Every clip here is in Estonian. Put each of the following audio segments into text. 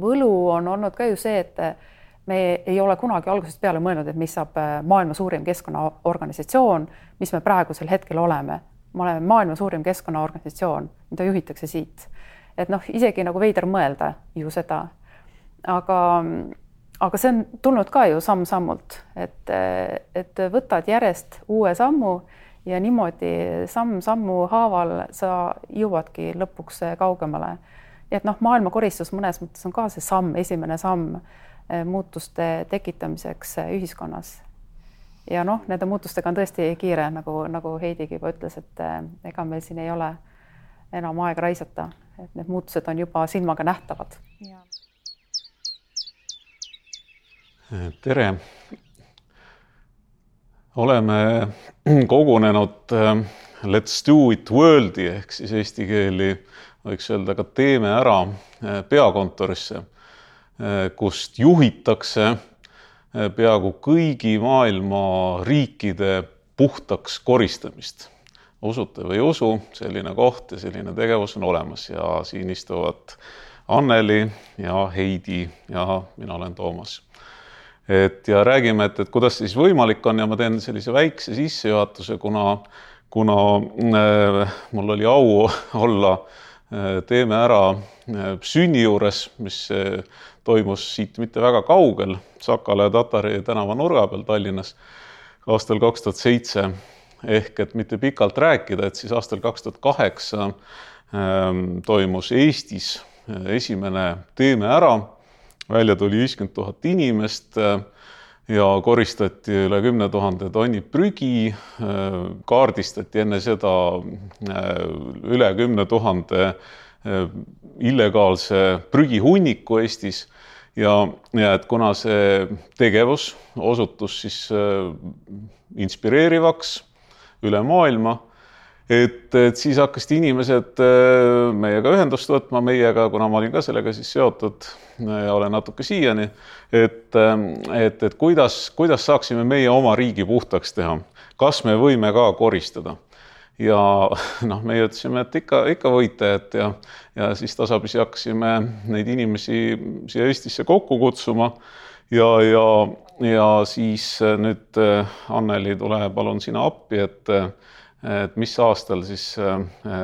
võlu on olnud ka ju see, et me ei ole kunagi algusest peale mõelnud, et mis saab maailma suurim keskkonnaorganisatsioon, mis me praegusel hetkel oleme. me oleme maailma suurim keskkonnaorganisatsioon, mida juhitakse siit. et noh, isegi nagu veider mõelda ju seda. aga, aga see on tulnud ka ju samm-sammult, et, et võtad järjest uue sammu ja niimoodi samm-sammu haaval sa jõuadki lõpuks kaugemale. Nii et noh, maailmakoristus mõnes mõttes on ka see samm, esimene samm eh, muutuste tekitamiseks eh, ühiskonnas. ja noh, nende muutustega on tõesti kiire, nagu, nagu Heidigi juba ütles, et eh, ega meil siin ei ole enam aega raisata, et need muutused on juba silmaga nähtavad. tere oleme kogunenud Let's do it world'i ehk siis eesti keeli võiks öelda ka teeme ära äh, peakontorisse, äh, kust juhitakse peaaegu kõigi maailma riikide puhtaks koristamist. usute või ei usu, selline koht ja selline tegevus on olemas ja siin istuvad Anneli ja Heidi ja mina olen Toomas et ja räägime, et, et kuidas siis võimalik on ja ma teen sellise väikse sissejuhatuse, kuna, kuna äh, mul oli au olla äh, Teeme Ära äh, sünni juures, mis äh, toimus siit mitte väga kaugel, Sakala ja Tatari tänava nurga peal Tallinnas aastal kaks tuhat seitse. ehk et mitte pikalt rääkida, et siis aastal kaks tuhat kaheksa ähm, toimus Eestis äh, esimene Teeme Ära välja tuli viiskümmend tuhat inimest äh, ja koristati üle kümne tuhande tonni prügi, äh, kaardistati enne seda äh, üle kümne tuhande illegaalse prügihunniku Eestis. Ja, ja et kuna see tegevus osutus siis inspireerivaks üle maailma et, et siis hakkasid inimesed äh, meiega ühendust võtma, meiega, kuna ma olin ka sellega siis seotud ja olen natuke siiani, et, ähm, et, et kuidas, kuidas saaksime meie oma riigi puhtaks teha, kas me võime ka koristada? Ja noh, meie ütlesime, et ikka, ikka võite, et ja, ja siis tasapisi hakkasime neid inimesi siia Eestisse kokku kutsuma. Ja, ja, ja siis nüüd äh, Anneli, tule palun sina appi, et et mis aastal siis äh,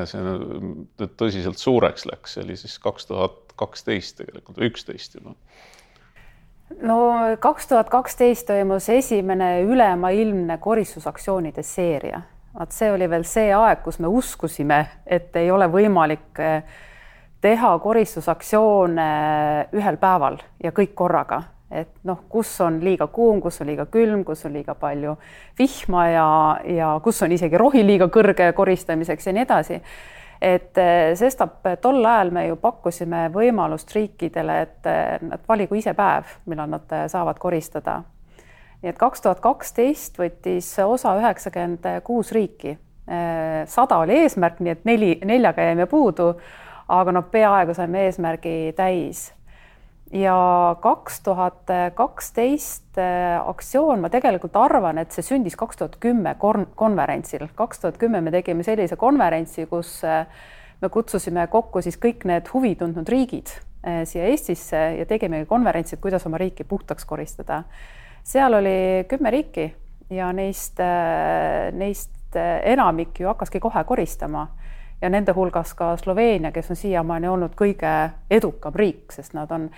see nüüd tõsiselt suureks läks, see oli siis kaks tuhat kaksteist tegelikult või üksteist juba? no kaks tuhat kaksteist toimus esimene ülemaailmne koristusaktsioonide seeria. vaat see oli veel see aeg, kus me uskusime, et ei ole võimalik äh, teha koristusaktsioone ühel päeval ja kõik korraga et noh, kus on liiga kuum, kus on liiga külm, kus on liiga palju vihma ja, ja kus on isegi rohi liiga kõrge koristamiseks ja nii edasi. et eh, sestap tol ajal me ju pakkusime võimalust riikidele, et eh, nad valigu ise päev, millal nad eh, saavad koristada. nii et kaks tuhat kaksteist võttis osa üheksakümmend kuus riiki. sada oli eesmärk, nii et neli, neljaga jäime puudu, aga noh, peaaegu saime eesmärgi täis ja kaks tuhat kaksteist äh, aktsioon, ma tegelikult arvan, et see sündis kaks tuhat kümme konverentsil. kaks tuhat kümme me tegime sellise konverentsi, kus äh, me kutsusime kokku siis kõik need huvi tundnud riigid äh, siia Eestisse ja tegime konverentsi, et kuidas oma riiki puhtaks koristada. seal oli kümme riiki ja neist, neist enamik ju hakkaski kohe koristama ja nende hulgas ka Sloveenia, kes on siiamaani olnud kõige edukam riik, sest nad on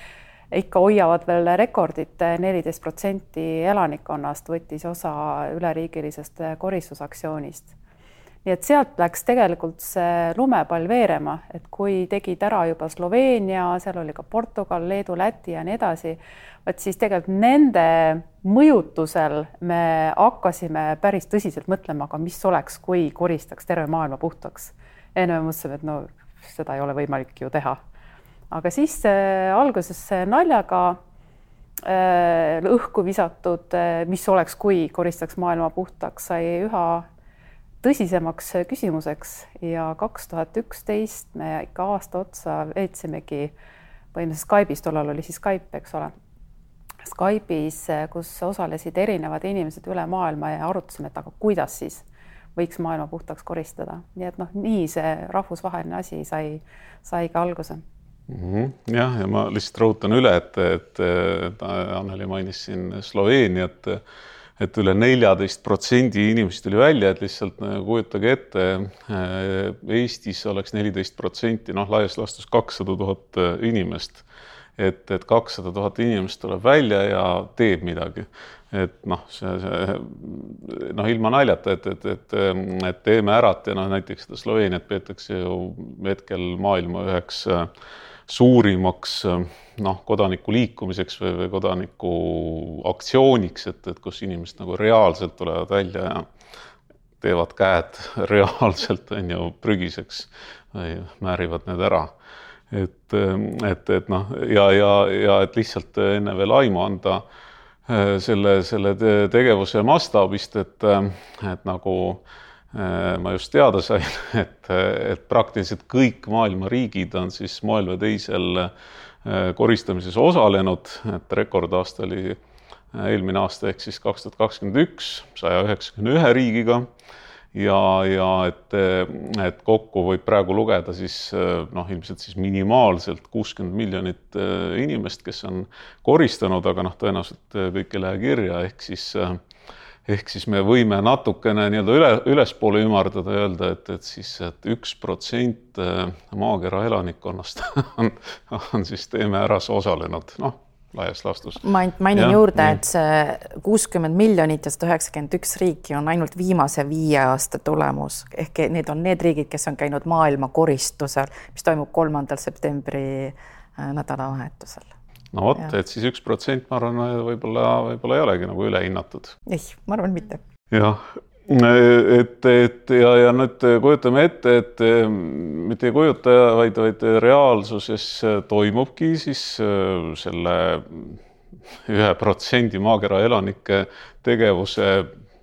ikka hoiavad veel rekordit, neliteist protsenti elanikkonnast võttis osa üleriigilisest koristusaktsioonist. nii et sealt läks tegelikult see lumepall veerema, et kui tegid ära juba Sloveenia, seal oli ka Portugal, Leedu, Läti ja nii edasi, vot siis tegelikult nende mõjutusel me hakkasime päris tõsiselt mõtlema, aga mis oleks, kui koristaks terve maailma puhtaks. enne me mõtlesime, et no seda ei ole võimalik ju teha aga siis äh, alguses naljaga äh, õhku visatud, äh, mis oleks, kui koristaks maailma puhtaks, sai üha tõsisemaks küsimuseks ja kaks tuhat üksteist me ikka aasta otsa veetsimegi põhimõtteliselt Skype'is, tollal oli siis Skype, eks ole. Skype'is, kus osalesid erinevad inimesed üle maailma ja arutasime, et aga kuidas siis võiks maailma puhtaks koristada, nii et noh, nii see rahvusvaheline asi sai, sai ka alguse. Jah, ja ma lihtsalt rõhutan üle, et, et, et Anneli mainis siin Sloveeniat, et üle neljateist protsendi inimesi tuli välja, et lihtsalt kujutage ette, Eestis oleks neliteist protsenti, noh, laias laastus kakssada tuhat inimest et, et kakssada tuhat inimest tuleb välja ja teeb midagi. et noh, see, see noh, ilma naljata, et, et, et, et teeme ära, et noh, näiteks seda Sloveeniat peetakse ju hetkel maailma üheks äh, suurimaks äh, noh, kodanikuliikumiseks või, või kodanikuaktsiooniks, et, et kus inimesed nagu reaalselt tulevad välja ja teevad käed reaalselt on ju prügiseks määrivad need ära. Et, et, et noh, ja, ja, ja et lihtsalt enne veel aimu anda äh, selle, selle tegevuse mastaabist, et, et nagu äh, ma just teada sain, et, et praktiliselt kõik maailma riigid on siis või teisel äh, koristamises osalenud, et rekordaasta oli eelmine aasta ehk siis kaks tuhat kakskümmend üks saja üheksakümne ühe riigiga. Ja, ja et, et kokku võib praegu lugeda siis noh, ilmselt siis minimaalselt kuuskümmend miljonit äh, inimest, kes on koristanud, aga noh, tõenäoliselt äh, kõik ei lähe kirja, ehk siis äh, ehk siis me võime natukene nii-öelda üle, ülespoole ümardada ja öelda, et, et siis, et üks protsent maakera elanikkonnast on, on siis Teeme Äras osalenud, noh laias laastus. ma ainult mainin juurde, et see kuuskümmend miljonit ja sada üheksakümmend üks riiki on ainult viimase viie aasta tulemus ehk need on need riigid, kes on käinud maailma koristusel, mis toimub kolmandal septembri äh, nädalavahetusel. No vot, et siis üks protsent, ma arvan, võib-olla, võib-olla ei olegi nagu ülehinnatud. ei, ma arvan mitte. jah et, et ja, ja nüüd kujutame ette, et mitte ei kujuta, vaid, vaid reaalsuses toimubki siis äh, selle ühe protsendi maakera elanike tegevuse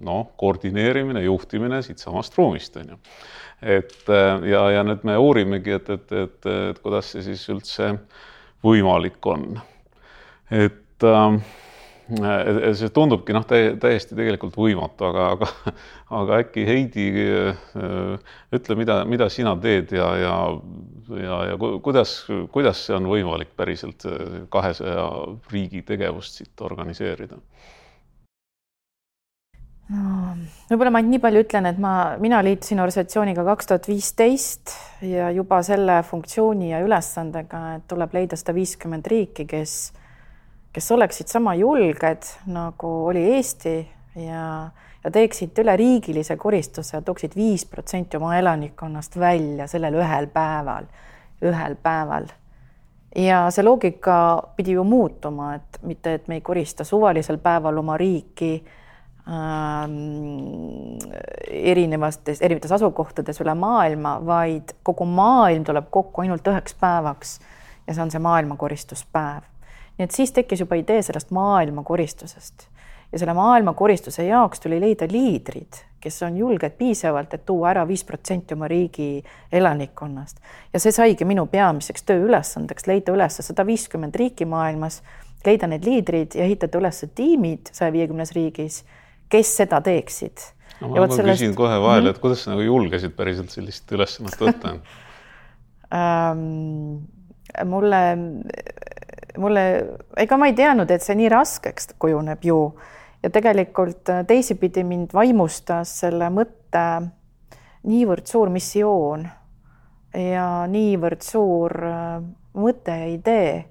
noh, koordineerimine, juhtimine siitsamast ruumist on ju. et äh, ja, ja nüüd me uurimegi, et, et, et, et kuidas see siis üldse võimalik on. Et äh, see tundubki noh, täiesti tegelikult võimatu, aga, aga, aga äkki Heidi, äh, ütle, mida, mida sina teed ja, ja, ja, ja kuidas, kuidas see on võimalik päriselt äh, kahesaja riigi tegevust siit organiseerida? no võib-olla ma nii palju ütlen, et ma, mina liitusin organisatsiooniga kaks tuhat viisteist ja juba selle funktsiooni ja ülesandega, et tuleb leida sada viiskümmend riiki, kes kes oleksid sama julged, nagu oli Eesti ja, ja teeksid üleriigilise koristuse ja tooksid viis protsenti oma elanikkonnast välja sellel ühel päeval, ühel päeval. ja see loogika pidi ju muutuma, et mitte, et me ei korista suvalisel päeval oma riiki ähm, erinevates, erinevates asukohtades üle maailma, vaid kogu maailm tuleb kokku ainult üheks päevaks ja see on see maailmakoristuspäev nii et siis tekkis juba idee sellest maailmakoristusest ja selle maailmakoristuse jaoks tuli leida liidrid, kes on julged piisavalt, et tuua ära viis protsenti oma riigi elanikkonnast. ja see saigi minu peamiseks tööülesandeks, leida üles sada viiskümmend riiki maailmas, leida need liidrid ja ehitada üles tiimid saja viiekümnes riigis, kes seda teeksid. no ma, ma sellest... küsin kohe vahele, et kuidas sa nagu julgesid päriselt sellist ülesannet võtta ähm, mulle mulle, ega ma ei teadnud, et see nii raskeks kujuneb ju ja tegelikult äh, teisipidi mind vaimustas selle mõtte niivõrd suur missioon ja niivõrd suur äh, mõte ja idee.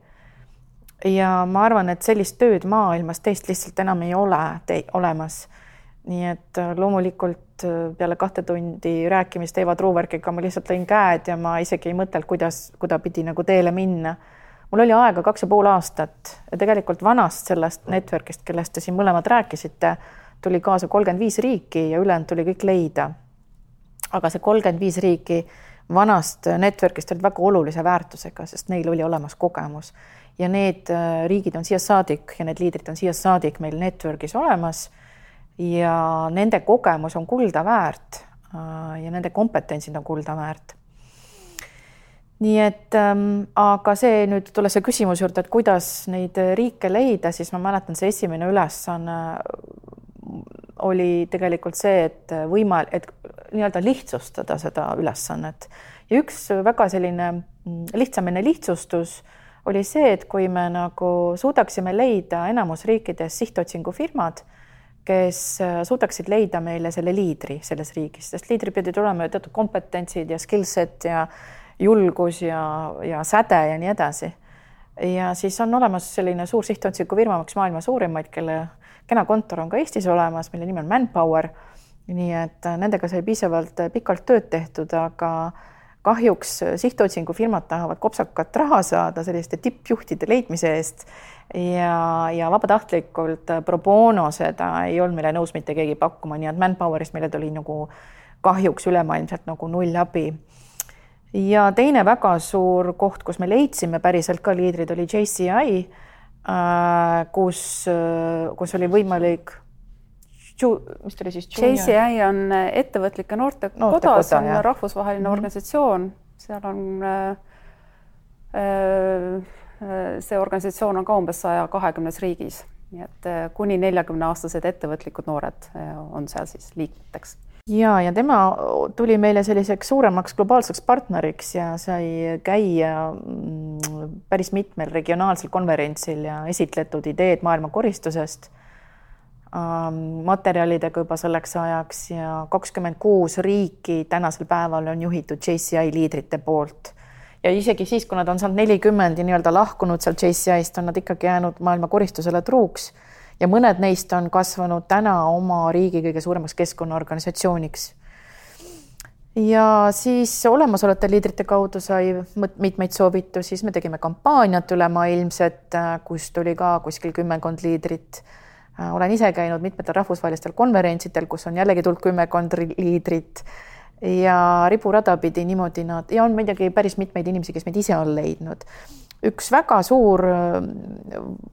ja ma arvan, et sellist tööd maailmas teist lihtsalt enam ei ole olemas. nii et äh, loomulikult peale kahte tundi rääkimist Eva Truuverkiga ma lihtsalt lõin käed ja ma isegi ei mõtelnud, kuidas, kuidapidi nagu teele minna mul oli aega kaks ja pool aastat ja tegelikult vanast sellest network'ist, kellest te siin mõlemad rääkisite, tuli kaasa kolmkümmend viis riiki ja ülejäänud tuli kõik leida. aga see kolmkümmend viis riiki vanast network'ist olid väga olulise väärtusega, sest neil oli olemas kogemus ja need äh, riigid on siia saadik ja need liidrid on siia saadik meil network'is olemas. ja nende kogemus on kulda väärt äh, ja nende kompetentsid on kulda väärt nii et ähm, aga see nüüd tulles see küsimuse juurde, et kuidas neid riike leida, siis ma mäletan, see esimene ülesanne oli tegelikult see, et võima-, et nii-öelda lihtsustada seda ülesannet. Ja üks väga selline mm, lihtsamini lihtsustus oli see, et kui me nagu suudaksime leida enamus riikides sihtotsingufirmad, kes äh, suudaksid leida meile selle liidri selles riigis, sest liidril pidid olema ju teatud kompetentsid ja skill set ja julgus ja, ja säde ja nii edasi. ja siis on olemas selline suur sihtotsingufirma, üks maailma suurimaid, kelle kena kontor on ka Eestis olemas, mille nimi on Manpower. nii et nendega sai piisavalt pikalt tööd tehtud, aga kahjuks sihtotsingufirmad tahavad kopsakat raha saada selliste tippjuhtide leidmise eest ja, ja vabatahtlikult pro bono seda ei olnud meile nõus mitte keegi pakkuma, nii et Manpowerist meile tuli nagu kahjuks ülemaailmselt nagu null abi. Ja teine väga suur koht, kus me leidsime päriselt ka liidrid, oli JCI, äh, kus, kus oli võimalik mis ta oli siis? JCI on ettevõtlike noortekoda Noorte, see on jah. rahvusvaheline mm -hmm. organisatsioon, seal on äh, äh, see organisatsioon on ka umbes saja kahekümnes riigis, nii et äh, kuni neljakümne aastased ettevõtlikud noored äh, on seal siis liikmeteks ja, ja tema tuli meile selliseks suuremaks globaalseks partneriks ja sai käia mm, päris mitmel regionaalsel konverentsil ja esitletud ideed maailma koristusest Ähm, materjalidega juba selleks ajaks ja kakskümmend kuus riiki tänasel päeval on juhitud JCI liidrite poolt. ja isegi siis, kui nad on saanud nelikümmend ja nii-öelda lahkunud sealt JCI-st, on nad ikkagi jäänud maailma koristusele truuks ja mõned neist on kasvanud täna oma riigi kõige suuremaks keskkonnaorganisatsiooniks. ja siis olemasolevate liidrite kaudu sai mitmeid soovitusi, siis me tegime kampaaniat ülemaailmset, kus tuli ka kuskil kümmekond liidrit olen ise käinud mitmetel rahvusvahelistel konverentsidel, kus on jällegi tulnud kümmekond liidrit ja riburada pidi niimoodi nad ja on muidugi päris mitmeid inimesi, kes meid ise on leidnud. Üks väga suur äh,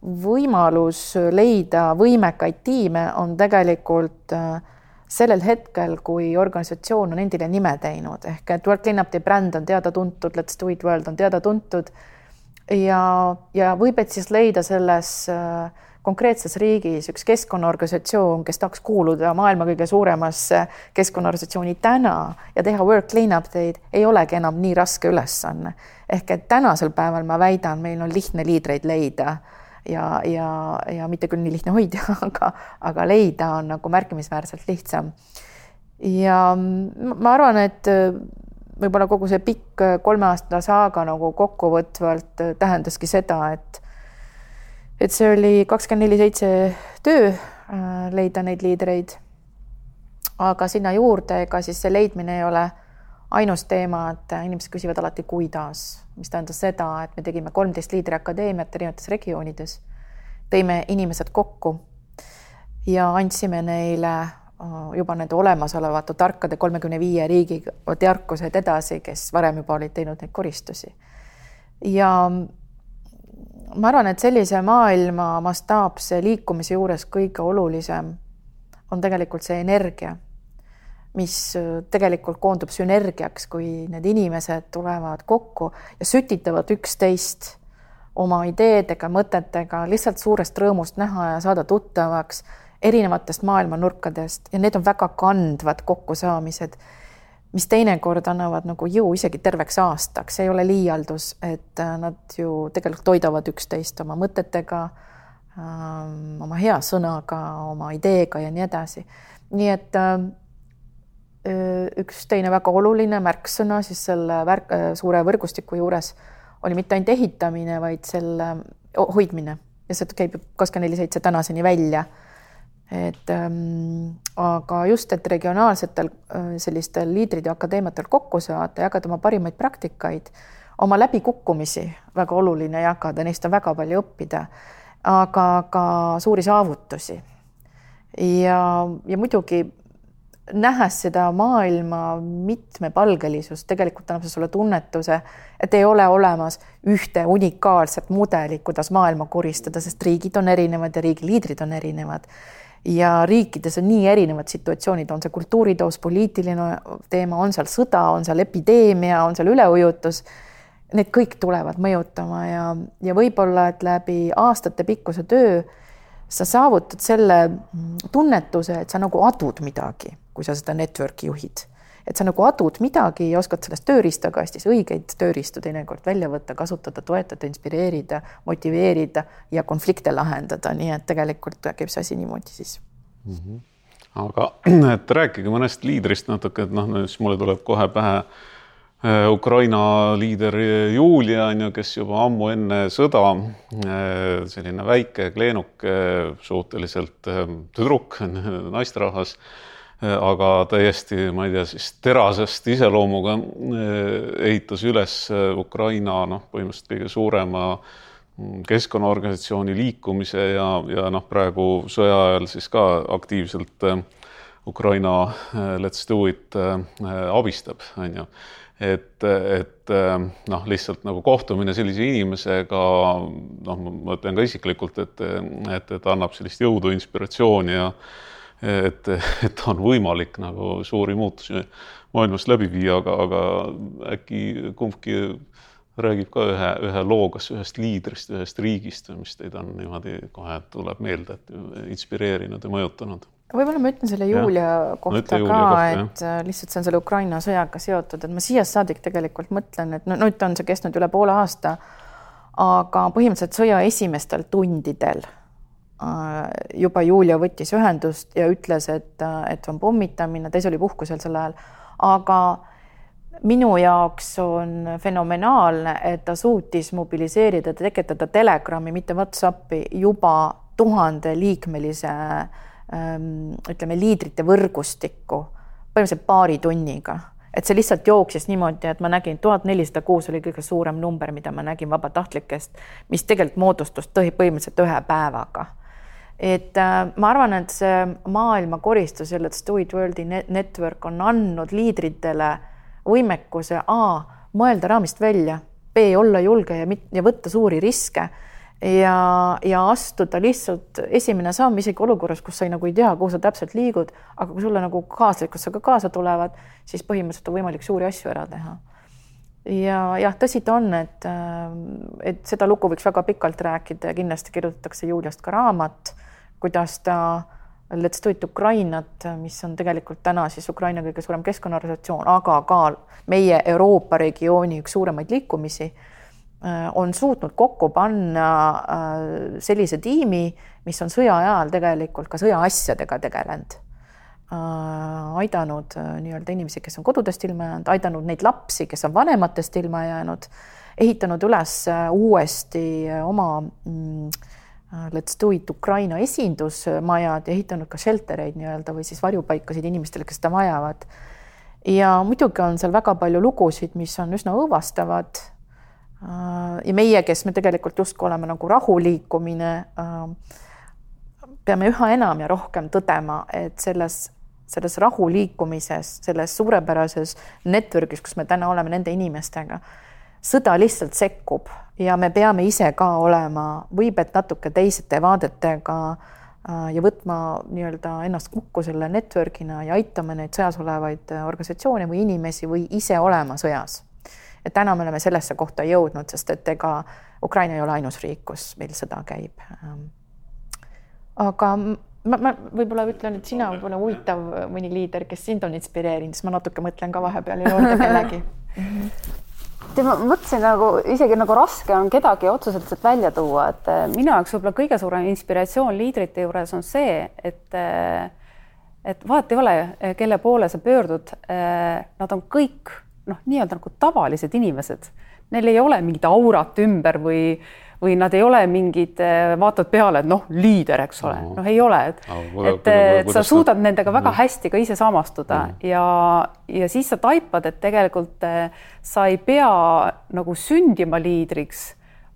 võimalus leida võimekaid tiime on tegelikult äh, sellel hetkel, kui organisatsioon on endile nime teinud. Ehk et Work Day bränd on teada-tuntud, Let's Do It World on teada-tuntud. Ja, ja võib, et siis leida selles äh, konkreetses riigis üks keskkonnaorganisatsioon, kes tahaks kuuluda maailma kõige suuremasse keskkonnaorganisatsiooni täna ja teha work cleanup day'd, ei olegi enam nii raske ülesanne. ehk et tänasel päeval ma väidan, meil on lihtne liidreid leida ja, ja, ja mitte küll nii lihtne hoida, aga, aga leida on nagu märkimisväärselt lihtsam. ja ma arvan, et võib-olla kogu see pikk kolme aasta saaga nagu kokkuvõtvalt tähendaski seda, et et see oli kakskümmend neli seitse töö äh, leida neid liidreid. aga sinna juurde, ega siis see leidmine ei ole ainus teema, et inimesed küsivad alati, kuidas, mis tähendas seda, et me tegime kolmteist liidriakadeemiat erinevates regioonides, tõime inimesed kokku ja andsime neile äh, juba nende olemasolevate tarkade kolmekümne viie riigi teadkused edasi, kes varem juba olid teinud neid koristusi. ja ma arvan, et sellise maailma mastaapse liikumise juures kõige olulisem on tegelikult see energia, mis äh, tegelikult koondub sünergiaks, kui need inimesed tulevad kokku ja sütitavad üksteist oma ideedega, mõtetega lihtsalt suurest rõõmust näha ja saada tuttavaks erinevatest maailma nurkadest. Ja need on väga kandvad kokkusaamised mis teinekord annavad nagu jõu isegi terveks aastaks, ei ole liialdus, et äh, nad ju tegelikult toidavad üksteist oma mõtetega, ähm, oma hea sõnaga, oma ideega ja nii edasi. nii et äh, üks teine väga oluline märksõna siis selle värk, äh, suure võrgustiku juures oli mitte ainult ehitamine, vaid selle hoidmine. Ja see käib kakskümmend neli seitse tänaseni välja et ähm, aga just, et regionaalsetel äh, sellistel liidrid ja akadeemiatel kokku saada, jagada oma parimaid praktikaid, oma läbikukkumisi, väga oluline jagada, neist on väga palju õppida, aga ka suuri saavutusi. ja, ja muidugi nähes seda maailma mitmepalgelisust, tegelikult annab see sulle tunnetuse, et ei ole olemas ühte unikaalset mudelit, kuidas maailma koristada, sest riigid on erinevad ja riigi liidrid on erinevad ja riikides on nii erinevad situatsioonid, on see kultuuritoos, poliitiline teema, on seal sõda, on seal epideemia, on seal üleujutus. Need kõik tulevad mõjutama ja, ja võib-olla, et läbi aastatepikkuse töö sa saavutad selle tunnetuse, et sa nagu adud midagi, kui sa seda network'i juhid. Et sa nagu adud midagi ja oskad sellest tööriistakastis õigeid tööriistu teinekord välja võtta, kasutada, toetada, inspireerida, motiveerida ja konflikte lahendada, nii et tegelikult käib see asi niimoodi siis mm. -hmm. aga et rääkige mõnest liidrist natuke, et noh, siis mulle tuleb kohe pähe Äh, Ukraina liider Julia on ju, kes juba ammu enne sõda, äh, selline väike, kleenuke, suhteliselt äh, tüdruk, naisterahvas, aga täiesti, ma ei tea, siis terasest iseloomuga ehitas üles Ukraina noh, põhimõtteliselt kõige suurema mm, keskkonnaorganisatsiooni liikumise ja, ja noh, praegu sõja ajal siis ka aktiivselt Ukraina Let's Do It abistab, on ju. Et, et noh, lihtsalt nagu kohtumine sellise inimesega, noh, ma ütlen ka isiklikult, et, et, et annab sellist jõudu, inspiratsiooni ja et, et on võimalik nagu suuri muutusi maailmas läbi viia, aga, aga äkki kumbki räägib ka ühe, ühe loo, kas ühest liidrist, ühest riigist, mis teid on niimoodi kohe tuleb meelde, et inspireerinud ja mõjutanud võib-olla ma ütlen selle Julia ja. kohta no, ka, et jah. Äh, lihtsalt see on selle Ukraina sõjaga seotud, et ma siiast saadik tegelikult mõtlen, et no nüüd on see kestnud üle poole aasta, aga põhimõtteliselt sõja esimestel tundidel juba Julia võttis ühendust ja ütles, et, äh, et on pommitamine, ta ise oli puhkusel sel ajal, aga minu jaoks on fenomenaalne, et ta suutis mobiliseerida, tekitada Telegrami, mitte Whatsappi juba tuhandeliikmelise äh, Ähm, ütleme, liidrite võrgustikku põhimõtteliselt paari tunniga, et see lihtsalt jooksis niimoodi, et ma nägin, tuhat nelisada kuus oli kõige suurem number, mida ma nägin vabatahtlikest, mis tegelikult moodustus põhimõtteliselt ühe päevaga. Et äh, ma arvan, et see maailma koristus, selle It World'i network on andnud liidritele võimekuse A mõelda raamist välja, B olla julge ja, ja võtta suuri riske ja, ja astuda lihtsalt esimene samm isegi olukorras, kus sa ei, nagu ei tea, kuhu sa täpselt liigud, aga kui sulle nagu kaaslikkusega kaasa tulevad, siis põhimõtteliselt on võimalik suuri asju ära teha. ja jah, tõsi ta on, et, et seda lugu võiks väga pikalt rääkida ja kindlasti kirjutatakse Juliast ka raamat, kuidas ta Let's do it Ukrainat, mis on tegelikult täna siis Ukraina kõige suurem keskkonnaorganisatsioon, aga ka meie Euroopa regiooni üks suuremaid liikumisi Äh, on suutnud kokku panna äh, sellise tiimi, mis on sõja ajal tegelikult ka sõjaasjadega tegelenud. Äh, aidanud nii-öelda inimesi, kes on kodudest ilma jäänud, aidanud neid lapsi, kes on vanematest ilma jäänud, ehitanud üles uuesti oma mm, Let's do it Ukraina esindusmajad ja ehitanud ka shelter eid nii-öelda või siis varjupaikasid inimestele, kes seda vajavad. ja muidugi on seal väga palju lugusid, mis on üsna õõvastavad Äh, ja meie, kes me tegelikult justkui oleme nagu rahuliikumine, äh, peame üha enam ja rohkem tõdema, et selles, selles rahuliikumises, selles suurepärases network'is, kus me täna oleme nende inimestega, sõda lihtsalt sekkub ja me peame ise ka olema võib et natuke teiste vaadetega äh, ja võtma nii-öelda ennast kokku selle network'ina ja aitama neid sõjas olevaid organisatsioone või inimesi või ise olema sõjas et täna me oleme sellesse kohta jõudnud, sest et ega Ukraina ei ole ainus riik, kus meil sõda käib. Ähm, aga ma, ma võib-olla ütlen, et sina võib-olla huvitav mõni liider, kes sind on inspireerinud, siis ma natuke mõtlen ka vahepeal juurde kellegi tead, ma mõtlesin nagu isegi nagu raske on kedagi otseselt sealt välja tuua, et eh, minu jaoks võib-olla kõige suurem inspiratsioon liidrite juures on see, et eh, et vahet ei ole, kelle poole sa pöördud, nad on kõik noh, nii-öelda nagu tavalised inimesed, neil ei ole mingit aurat ümber või, või nad ei ole mingid, eh, vaatad peale, et noh, liider, eks ole, noh, ei ole, et no,, et, et sa suudad nendega väga hästi ka ise samastuda mm. ja, ja siis sa taipad, et tegelikult eh, sa ei pea nagu sündima liidriks,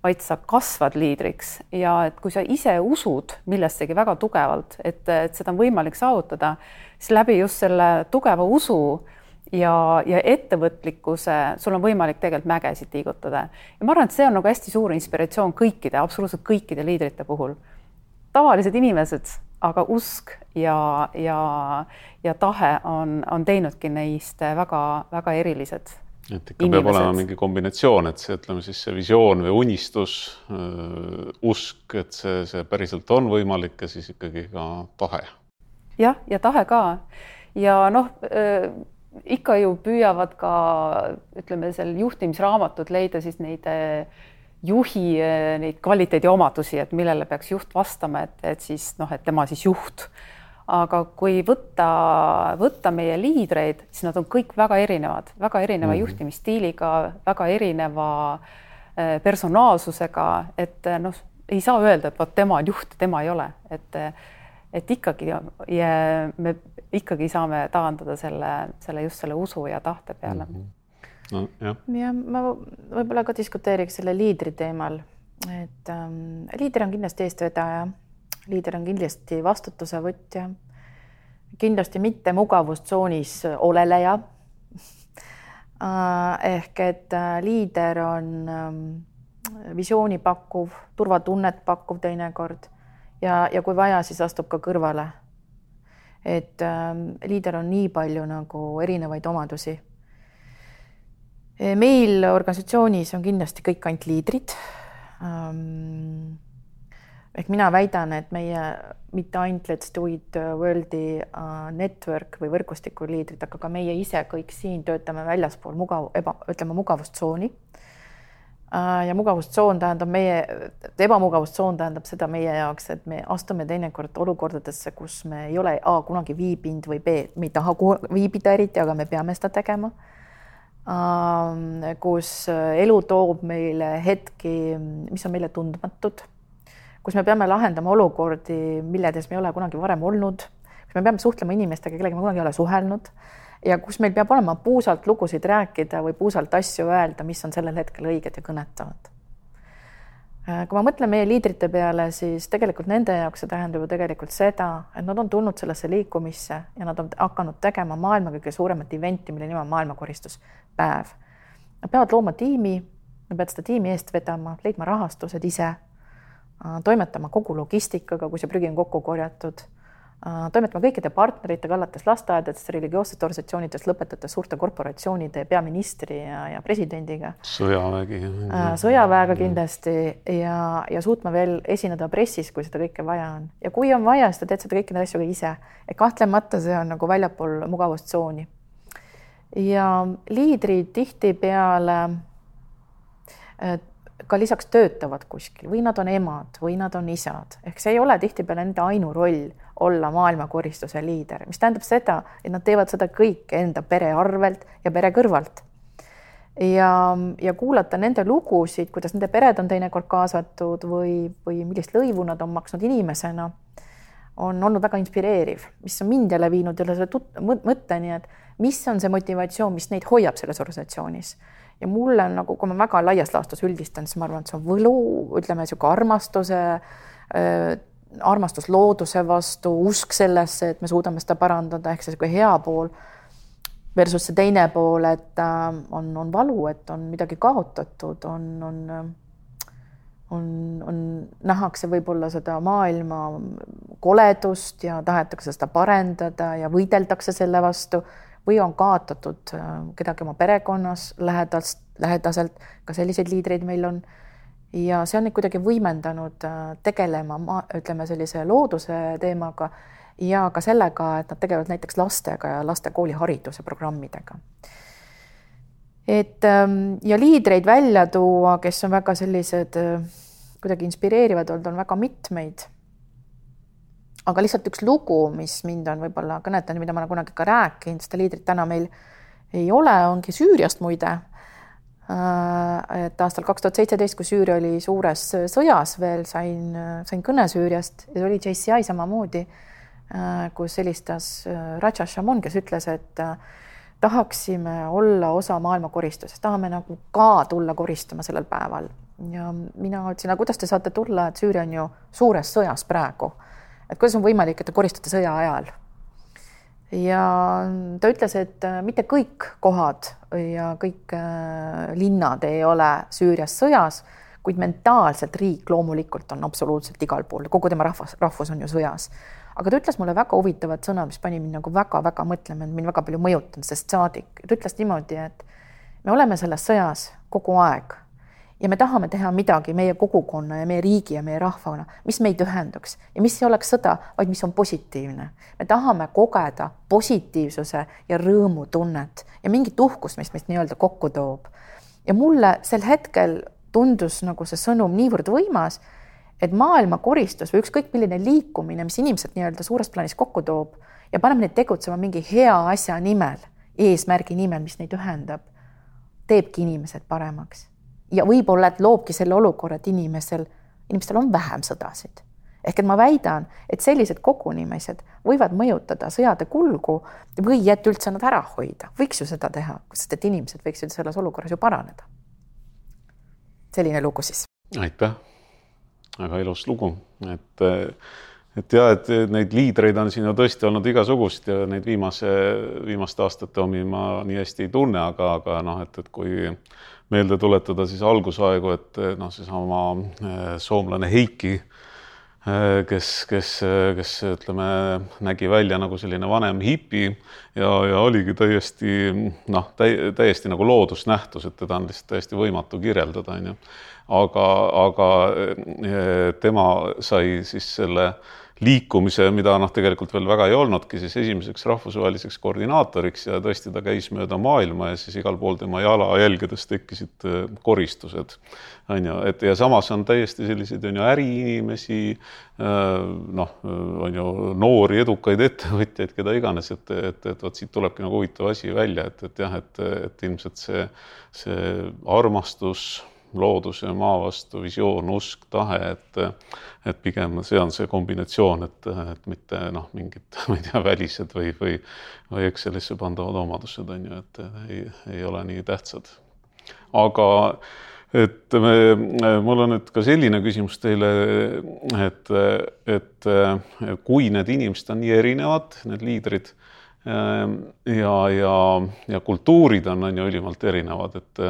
vaid sa kasvad liidriks. Ja et kui sa ise usud millessegi väga tugevalt, et, et seda on võimalik saavutada, siis läbi just selle tugeva usu ja, ja ettevõtlikkuse, sul on võimalik tegelikult mägesid liigutada. ja ma arvan, et see on nagu hästi suur inspiratsioon kõikide, absoluutselt kõikide liidrite puhul. tavalised inimesed, aga usk ja, ja, ja tahe on, on teinudki neist väga-väga erilised. et ikka inimesed. peab olema mingi kombinatsioon, et see, ütleme siis see visioon või unistus, usk, et see, see päriselt on võimalik ja siis ikkagi ka tahe. jah, ja tahe ka ja noh ikka ju püüavad ka ütleme, seal juhtimisraamatud leida siis neid juhi neid kvaliteediomadusi, et millele peaks juht vastama, et, et siis noh, et tema siis juht. aga kui võtta, võtta meie liidreid, siis nad on kõik väga erinevad, väga erineva mm -hmm. juhtimisstiiliga, väga erineva personaalsusega, et noh, ei saa öelda, et vot tema on juht, tema ei ole, et et ikkagi ja me ikkagi saame taandada selle, selle just selle usu ja tahte peale. Mm. -hmm no jah. ja ma võib-olla ka diskuteeriks selle liidri teemal, et ähm, liider on kindlasti eestvedaja, liider on kindlasti vastutuse võtja, kindlasti mitte mugavustsoonis oleleja. Äh, ehk et äh, liider on ähm, visiooni pakkuv, turvatunnet pakkuv teinekord ja, ja kui vaja, siis astub ka kõrvale. et ähm, liider on nii palju nagu erinevaid omadusi. meil organisatsioonis on kindlasti kõik ainult liidrid ähm,. ehk mina väidan, et meie mitte ainult Let's Do It World'i uh, network või võrgustiku liidrid, aga ka meie ise kõik siin töötame väljaspool mugav, eba, ütleme mugavustsooni Äh, ja mugavustsoon tähendab meie, ebamugavustsoon tähendab seda meie jaoks, et me astume teinekord olukordadesse, kus me ei ole A kunagi viibinud või B, me ei taha viibida eriti, aga me peame seda tegema. Ähm, kus elu toob meile hetki, mis on meile tundmatud, kus me peame lahendama olukordi, milledes me ei ole kunagi varem olnud, kus me peame suhtlema inimestega, kellega me kunagi ei ole suhelnud ja kus meil peab olema puusalt lugusid rääkida või puusalt asju öelda, mis on sellel hetkel õiged ja kõnetavad. Äh, kui ma mõtlen meie liidrite peale, siis tegelikult nende jaoks see tähendab ju tegelikult seda, et nad on tulnud sellesse liikumisse ja nad on hakanud tegema maailma kõige suuremat event'i, mille nimi on maailmakoristuspäev. Nad peavad looma tiimi, nad peavad seda tiimi eest vedama, leidma rahastused ise, äh, toimetama kogu logistikaga, kui see prügi on kokku korjatud Äh, toimetame kõikide partneritega, alates lasteaedadest, religioossetest organisatsioonidest, lõpetades suurte korporatsioonide peaministri ja, ja presidendiga. sõjavägi. Äh, sõjaväega kindlasti ja, ja suutma veel esineda pressis, kui seda kõike vaja on. ja kui on vaja, siis ta teed seda kõiki neid asju ka ise. et kahtlemata see on nagu väljapool mugavustsooni. ja liidrid tihtipeale äh, ka lisaks töötavad kuskil või nad on emad või nad on isad, ehk see ei ole tihtipeale nende ainuroll olla maailmakoristuse liider, mis tähendab seda, et nad teevad seda kõike enda pere arvelt ja pere kõrvalt. ja, ja kuulata nende lugusid, kuidas nende pered on teinekord kaasatud või, või millist lõivu nad on maksnud inimesena, on olnud väga inspireeriv, mis on mind jälle viinud jälle selle mõtteni, et mis on see motivatsioon, mis neid hoiab selles organisatsioonis ja mulle on nagu, kui ma väga laias laastus üldistan, siis ma arvan, et see on võlu, ütleme niisugune armastuse äh, armastus looduse vastu, usk sellesse, et me suudame seda parandada, ehk see niisugune hea pool versus see teine pool, et äh, on, on valu, et on midagi kaotatud, on, on, on, on, nähakse võib-olla seda maailma koledust ja tahetakse seda parendada ja võideldakse selle vastu või on kaotatud äh, kedagi oma perekonnas lähedast, lähedaselt, ka selliseid liidreid meil on ja see on neid kuidagi võimendanud äh, tegelema, ütleme sellise looduse teemaga ja ka sellega, et nad tegelevad näiteks lastega ja laste koolihariduse programmidega. et ähm, ja liidreid välja tuua, kes on väga sellised äh, kuidagi inspireerivad olnud, on väga mitmeid. Aga lihtsalt üks lugu, mis mind on võib-olla kõnetanud, mida ma olen kunagi ka rääkinud, seda liidrit täna meil ei ole, ongi Süüriast muide Äh, et aastal kaks tuhat seitseteist, kui Süüria oli suures sõjas veel, sain, sain kõne Süüriast ja oli JCI samamoodi, äh, kus helistas äh, Raja Shamon, kes ütles, et tahaksime olla osa maailma koristusest, tahame nagu ka tulla koristama sellel päeval. ja mina ütlesin, aga kuidas te saate tulla, et Süüria on ju suures sõjas praegu. Et kuidas on võimalik, et te koristate sõja ajal? Ja ta ütles, et äh, mitte kõik kohad ja kõik äh, linnad ei ole Süürias sõjas, kuid mentaalselt riik loomulikult on absoluutselt igal pool, kogu tema rahvas, rahvus on ju sõjas. aga ta ütles mulle väga huvitavad sõnad, mis pani mind nagu väga-väga mõtlema, mind väga palju mõjutanud, sest saadik, ta ütles niimoodi, et me oleme selles sõjas kogu aeg ja me tahame teha midagi meie kogukonna ja meie riigi ja meie rahvana, mis meid ühendaks ja mis ei oleks sõda, vaid mis on positiivne. me tahame kogeda positiivsuse ja rõõmutunnet ja mingit uhkust, mis meid nii-öelda kokku toob. ja mulle sel hetkel tundus nagu see sõnum niivõrd võimas, et maailmakoristus või ükskõik milline liikumine, mis inimesed nii-öelda suures plaanis kokku toob ja paneb neid tegutsema mingi hea asja nimel, eesmärgi nimel, mis neid ühendab, teebki inimesed paremaks. Ja võib-olla, et loobki selle olukorra, et inimesel, inimestel on vähem sõdasid. ehk et ma väidan, et sellised kogunemised võivad mõjutada sõjade kulgu või et üldse nad ära hoida, võiks ju seda teha, sest et inimesed võiksid selles olukorras ju paraneda selline lugu siis. aitäh, väga ilus lugu, et et jah, et neid liidreid on siin ju tõesti olnud igasuguseid ja neid viimase, viimaste aastate omi ma nii hästi ei tunne, aga, aga noh, et, et kui meelde tuletada siis algusaegu, et noh, seesama eh, soomlane Heiki Äh, kes, kes, kes ütleme, nägi välja nagu selline vanem hipi ja, ja oligi täiesti noh, täiesti nagu loodusnähtus, et teda on lihtsalt täiesti võimatu kirjeldada, onju. aga, aga äh, tema sai siis selle liikumise, mida noh, tegelikult veel väga ei olnudki, siis esimeseks rahvusvaheliseks koordinaatoriks ja tõesti, ta käis mööda maailma ja siis igal pool tema jalajälgedes tekkisid äh, koristused, on ju, et ja samas on täiesti selliseid, on ju, äriinimesi, äh, noh, on ju, noori edukaid ettevõtjaid, keda iganes, et, et, et vot siit tulebki nagu huvitav asi välja, et, et jah, et, et ilmselt see, see armastus looduse maa vastu visioon, usk, tahe, et et pigem see on see kombinatsioon, et, et mitte noh, mingid, ma ei tea, välised või, või, või Excelisse pandavad omadused on ju, et ei, ei ole nii tähtsad. aga et me, mul on nüüd ka selline küsimus teile, et, et kui need inimesed on nii erinevad, need liidrid ja, ja, ja kultuurid on, on ju ülimalt erinevad, et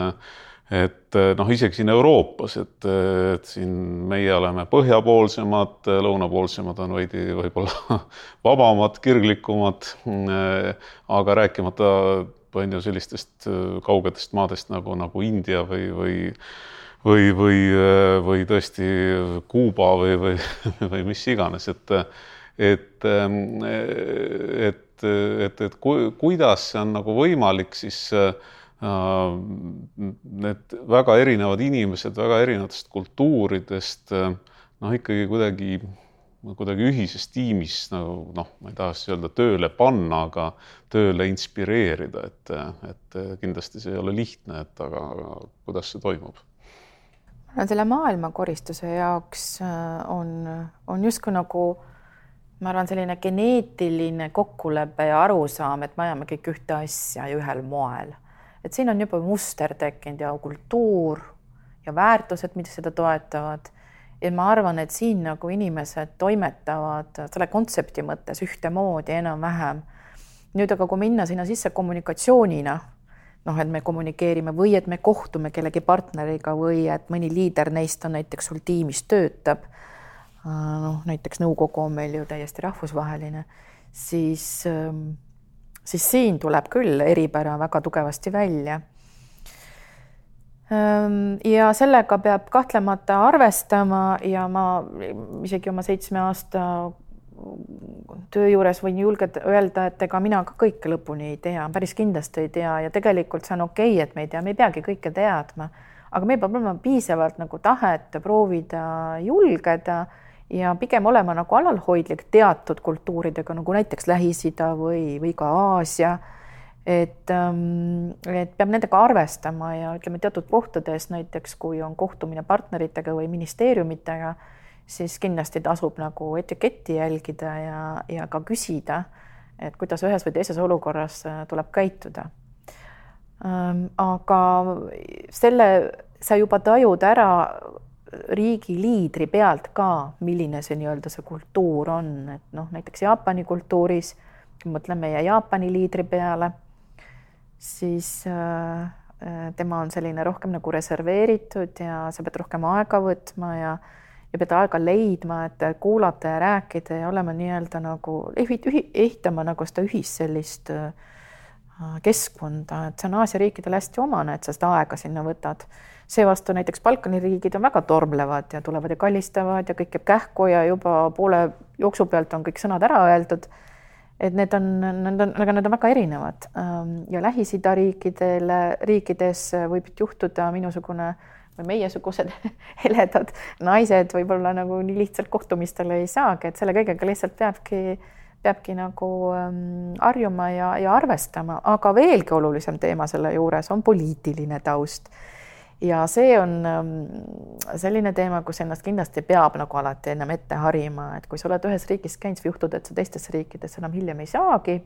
et eh, noh, isegi siin Euroopas, et, et siin meie oleme põhjapoolsemad, lõunapoolsemad on veidi võib-olla vabamad, kirglikumad. Eh, aga rääkimata palju sellistest eh, kaugetest maadest nagu, nagu India või, või või, või, või tõesti Kuuba või, või, või mis iganes, et, et, et, et, et ku, kuidas see on nagu võimalik siis Äh, need väga erinevad inimesed väga erinevatest kultuuridest noh, ikkagi kuidagi, kuidagi ühises tiimis nagu noh, ma ei tahaks öelda tööle panna, aga tööle inspireerida, et, et kindlasti see ei ole lihtne, et aga, aga kuidas see toimub? no selle maailmakoristuse jaoks äh, on, on justkui nagu ma arvan, selline geneetiline kokkulepe ja arusaam, et me ajame kõik ühte asja ja ühel moel et siin on juba muster tekkinud ja kultuur ja väärtused, mida seda toetavad. ja ma arvan, et siin nagu inimesed toimetavad selle kontsepti mõttes ühtemoodi enam-vähem. nüüd aga, kui minna sinna sisse kommunikatsioonina, noh, et me kommunikeerime või et me kohtume kellegi partneriga või et mõni liider neist on näiteks sul tiimis töötab. noh, näiteks nõukogu on meil ju täiesti rahvusvaheline, siis ähm, siis siin tuleb küll eripära väga tugevasti välja. Ja sellega peab kahtlemata arvestama ja ma isegi oma seitsme aasta töö juures võin julgelt öelda, et ega mina ka kõike lõpuni ei tea, päris kindlasti ei tea ja tegelikult see on okei okay,, et me ei tea, me ei peagi kõike teadma, aga meil peab olema piisavalt nagu tahet proovida julgeda ja pigem olema nagu alalhoidlik teatud kultuuridega, nagu näiteks Lähis-Ida või, või ka Aasia. et, ähm, et peab nendega arvestama ja ütleme teatud kohtades näiteks, kui on kohtumine partneritega või ministeeriumitega, siis kindlasti tasub nagu etiketti jälgida ja, ja ka küsida, et kuidas ühes või teises olukorras äh, tuleb käituda. Ähm, aga selle sa juba tajud ära riigi liidri pealt ka, milline see nii-öelda see kultuur on, et noh, näiteks Jaapani kultuuris, kui mõtleme meie Jaapani liidri peale, siis äh, äh, tema on selline rohkem nagu reserveeritud ja sa pead rohkem aega võtma ja ja pead aega leidma, et kuulata ja rääkida ja olema nii-öelda nagu ehitama nagu seda ühist sellist äh, keskkonda, et see on Aasia riikidele hästi omane, et sa seda aega sinna võtad seevastu näiteks Balkani riigid on väga tormlevad ja tulevad ja kallistavad ja kõik jääb kähku ja juba poole jooksu pealt on kõik sõnad ära öeldud. et need on, need on, aga need on väga erinevad ja Lähis-Ida riikidele, riikides võib juhtuda minusugune või meiesugused heledad naised võib-olla nagu nii lihtsalt kohtumistele ei saagi, et selle kõigega lihtsalt peabki, peabki nagu ähm, harjuma ja, ja arvestama, aga veelgi olulisem teema selle juures on poliitiline taust. Ja see on ähm, selline teema, kus ennast kindlasti peab nagu alati ennem ette harima, et kui sa oled ühes riigis käinud, siis võib juhtuda, et sa teistesse riikidesse enam hiljem ei saagi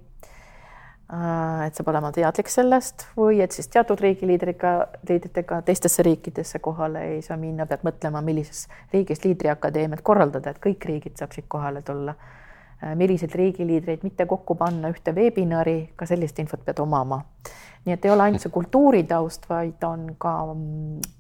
Äh, et sa pead olema teadlik sellest või et siis teatud riigiliidriga, liidritega teistesse riikidesse kohale ei saa minna, pead mõtlema, millises riigis liidriakadeemiat korraldada, et kõik riigid saaksid kohale tulla. Äh, milliseid riigiliidreid mitte kokku panna ühte veebinari, ka sellist infot pead omama. nii et ei ole ainult see kultuuritaust, vaid on ka,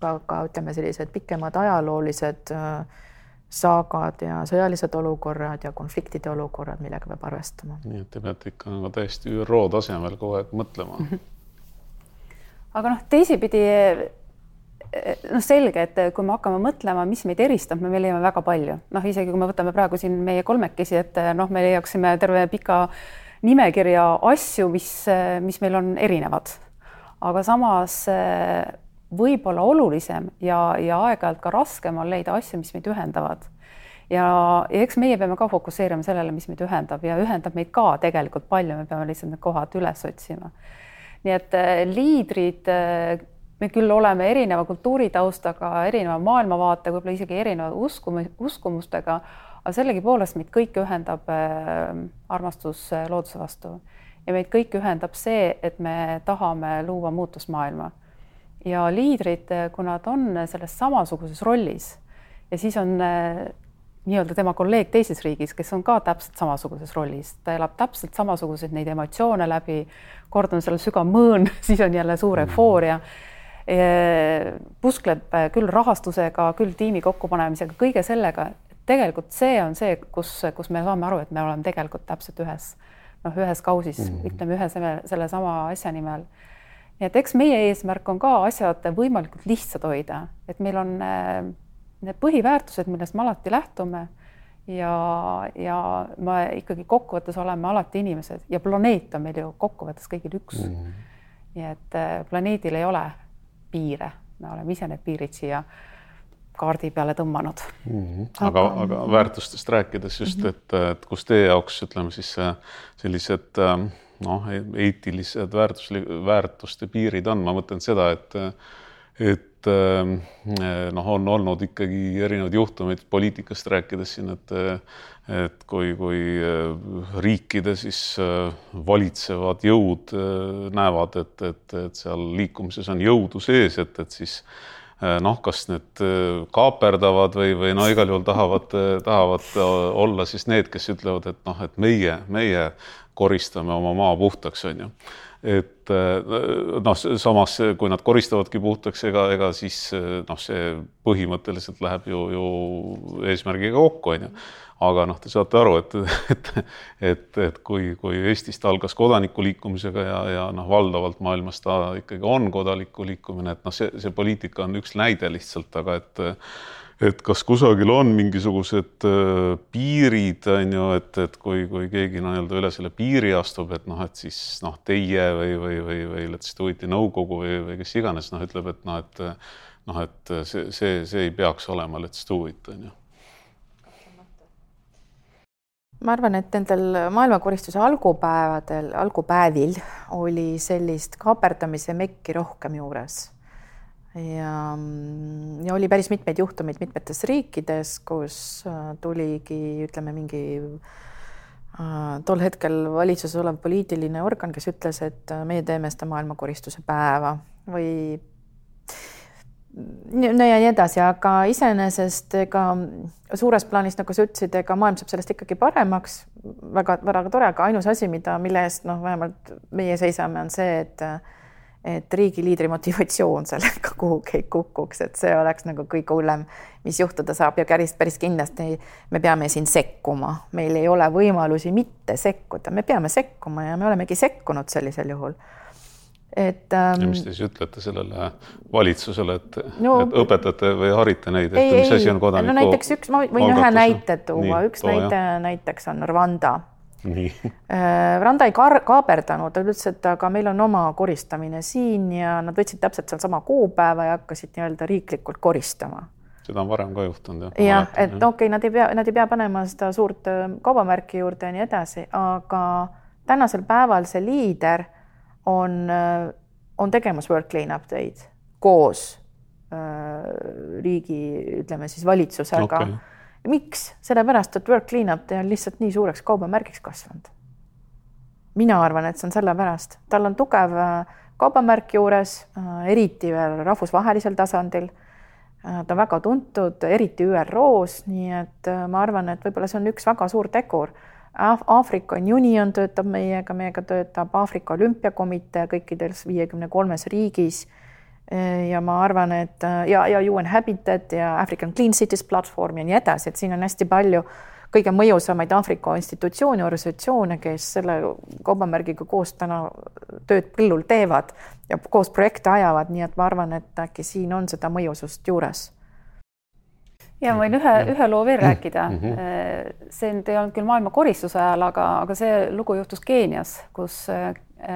ka, ka ütleme, sellised pikemad ajaloolised äh, saagad ja sõjalised olukorrad ja konfliktide olukorrad, millega peab arvestama. nii et te peate ikka nagu täiesti ÜRO tasemel kogu aeg mõtlema aga noh, teisipidi noh, selge, et kui me hakkame mõtlema, mis meid eristab, me leiame väga palju, noh, isegi kui me võtame praegu siin meie kolmekesi, et noh, me leiaksime terve pika nimekirja asju, mis, mis meil on erinevad. aga samas võib-olla olulisem ja, ja aeg-ajalt ka raskem on leida asju, mis meid ühendavad. ja, ja eks meie peame ka fokusseerima sellele, mis meid ühendab ja ühendab meid ka tegelikult palju, me peame lihtsalt need kohad üles otsima. nii et liidrid, me küll oleme erineva kultuuritaustaga, erineva maailmavaatega, võib-olla isegi erineva uskumu-, uskumustega, aga sellegipoolest meid kõiki ühendab äh, armastus looduse vastu. Ja meid kõiki ühendab see, et me tahame luua muutusmaailma. Ja liidrid, kui nad on selles samasuguses rollis ja siis on äh, nii-öelda tema kolleeg teises riigis, kes on ka täpselt samasuguses rollis, ta elab täpselt samasuguseid neid emotsioone läbi, kord on seal sügav mõõn, siis on jälle suur mm. Puskleb äh, küll rahastusega, küll tiimi kokkupanemisega, kõige sellega. tegelikult see on see, kus, kus me saame aru, et me oleme tegelikult täpselt ühes, noh, ühes kausis mm, -hmm. ütleme ühe selle, sellesama asja nimel nii et eks meie eesmärk on ka asjad võimalikult lihtsad hoida, et meil on äh, need põhiväärtused, millest me alati lähtume ja, ja me ikkagi kokkuvõttes oleme alati inimesed ja planeet on meil ju kokkuvõttes kõigil üks mm. -hmm. nii et äh, planeedil ei ole piire, me oleme ise need piirid siia kaardi peale tõmmanud mm. -hmm. aga, aga, aga väärtustest rääkides just mm, -hmm. et, et kus teie jaoks ütleme siis sellised äh, noh, eetilised väärtusli-, väärtuste piirid on, ma mõtlen seda, et et noh, on olnud ikkagi erinevaid juhtumeid poliitikast rääkides siin, et et kui, kui riikide siis valitsevad jõud näevad, et, et, et seal liikumises on jõudu sees, et, et siis noh, kas need kaaperdavad või, või no igal juhul tahavad, tahavad olla siis need, kes ütlevad, et noh, et meie, meie koristame oma maa puhtaks, on ju. Et noh, samas kui nad koristavadki puhtaks, ega, ega siis noh, see põhimõtteliselt läheb ju, ju eesmärgiga kokku, on ju. Aga noh, te saate aru, et, et, et, et kui, kui Eestist algas kodanikuliikumisega ja, ja noh, valdavalt maailmas ta ikkagi on kodanikuliikumine, et noh, see, see poliitika on üks näide lihtsalt, aga et et kas kusagil on mingisugused äh, piirid, on ju, et, et kui, kui keegi nii-öelda üle selle piiri astub, et noh, et siis noh, teie või, või, või, või Let's Do It'i nõukogu või, või kes iganes noh, ütleb, et noh, et noh, et see, see, see ei peaks olema Let's Do It, on ju. Ma arvan, et nendel maailmakoristuse algupäevadel, algupäevil oli sellist kaaperdamise mekki rohkem juures ja, ja oli päris mitmeid juhtumeid mitmetes riikides, kus äh, tuligi, ütleme, mingi äh, tol hetkel valitsuses olev poliitiline organ, kes ütles, et äh, meie teeme seda maailmakoristuse päeva või no ja nii edasi, aga iseenesest ega suures plaanis, nagu sa ütlesid, ega maailm saab sellest ikkagi paremaks väga,. väga-väga tore, aga ainus asi, mida, mille eest noh, vähemalt meie seisame, on see, et et riigiliidri motivatsioon sellega kuhugi ei kukuks, et see oleks nagu kõige hullem, mis juhtuda saab ja päris, päris kindlasti me peame siin sekkuma, meil ei ole võimalusi mitte sekkuda, me peame sekkuma ja me olemegi sekkunud sellisel juhul. et ähm,. mis te siis ütlete sellele valitsusele, et no,, et õpetate või harite neid, et ei, mis asi on kodaniku no näiteks üks, ma võin algatus, ühe näite tuua, üks too, näite jah. näiteks on Rwanda. Äh, Rwanda ei kar-, kaaberdanud, ta ütles, et aga meil on oma koristamine siin ja nad võtsid täpselt sealsama kuupäeva ja hakkasid nii-öelda riiklikult koristama. Seda on varem ka juhtunud jah. jah, et okei okay,, nad ei pea, nad ei pea panema seda suurt äh, kaubamärki juurde ja nii edasi, aga tänasel päeval see liider on, äh, on tegemas work clean-up teid koos äh, riigi, ütleme siis valitsusega. Okay.. Miks? sellepärast, et work clean-up on lihtsalt nii suureks kaubamärgiks kasvanud. mina arvan, et see on sellepärast, tal on tugev äh, kaubamärk juures, eriti veel rahvusvahelisel tasandil ta on väga tuntud, eriti ÜRO-s, nii et ma arvan, et võib-olla see on üks väga suur tegur Aafrika Union töötab meiega, meiega töötab Aafrika Olümpiakomitee kõikides viiekümne kolmes riigis. Ja ma arvan, et ja, ja UN Habitat ja African Clean Cities platvorm ja nii edasi, et siin on hästi palju kõige mõjusamaid Aafrika institutsioone, organisatsioone, kes selle kaubamärgiga koos täna tööd põllul teevad ja koos projekte ajavad, nii et ma arvan, et äkki siin on seda mõjusust juures ja ma võin ühe, ühe loo veel rääkida mm. -hmm. see nüüd ei olnud küll maailma koristuse ajal, aga, aga see lugu juhtus Keenias, kus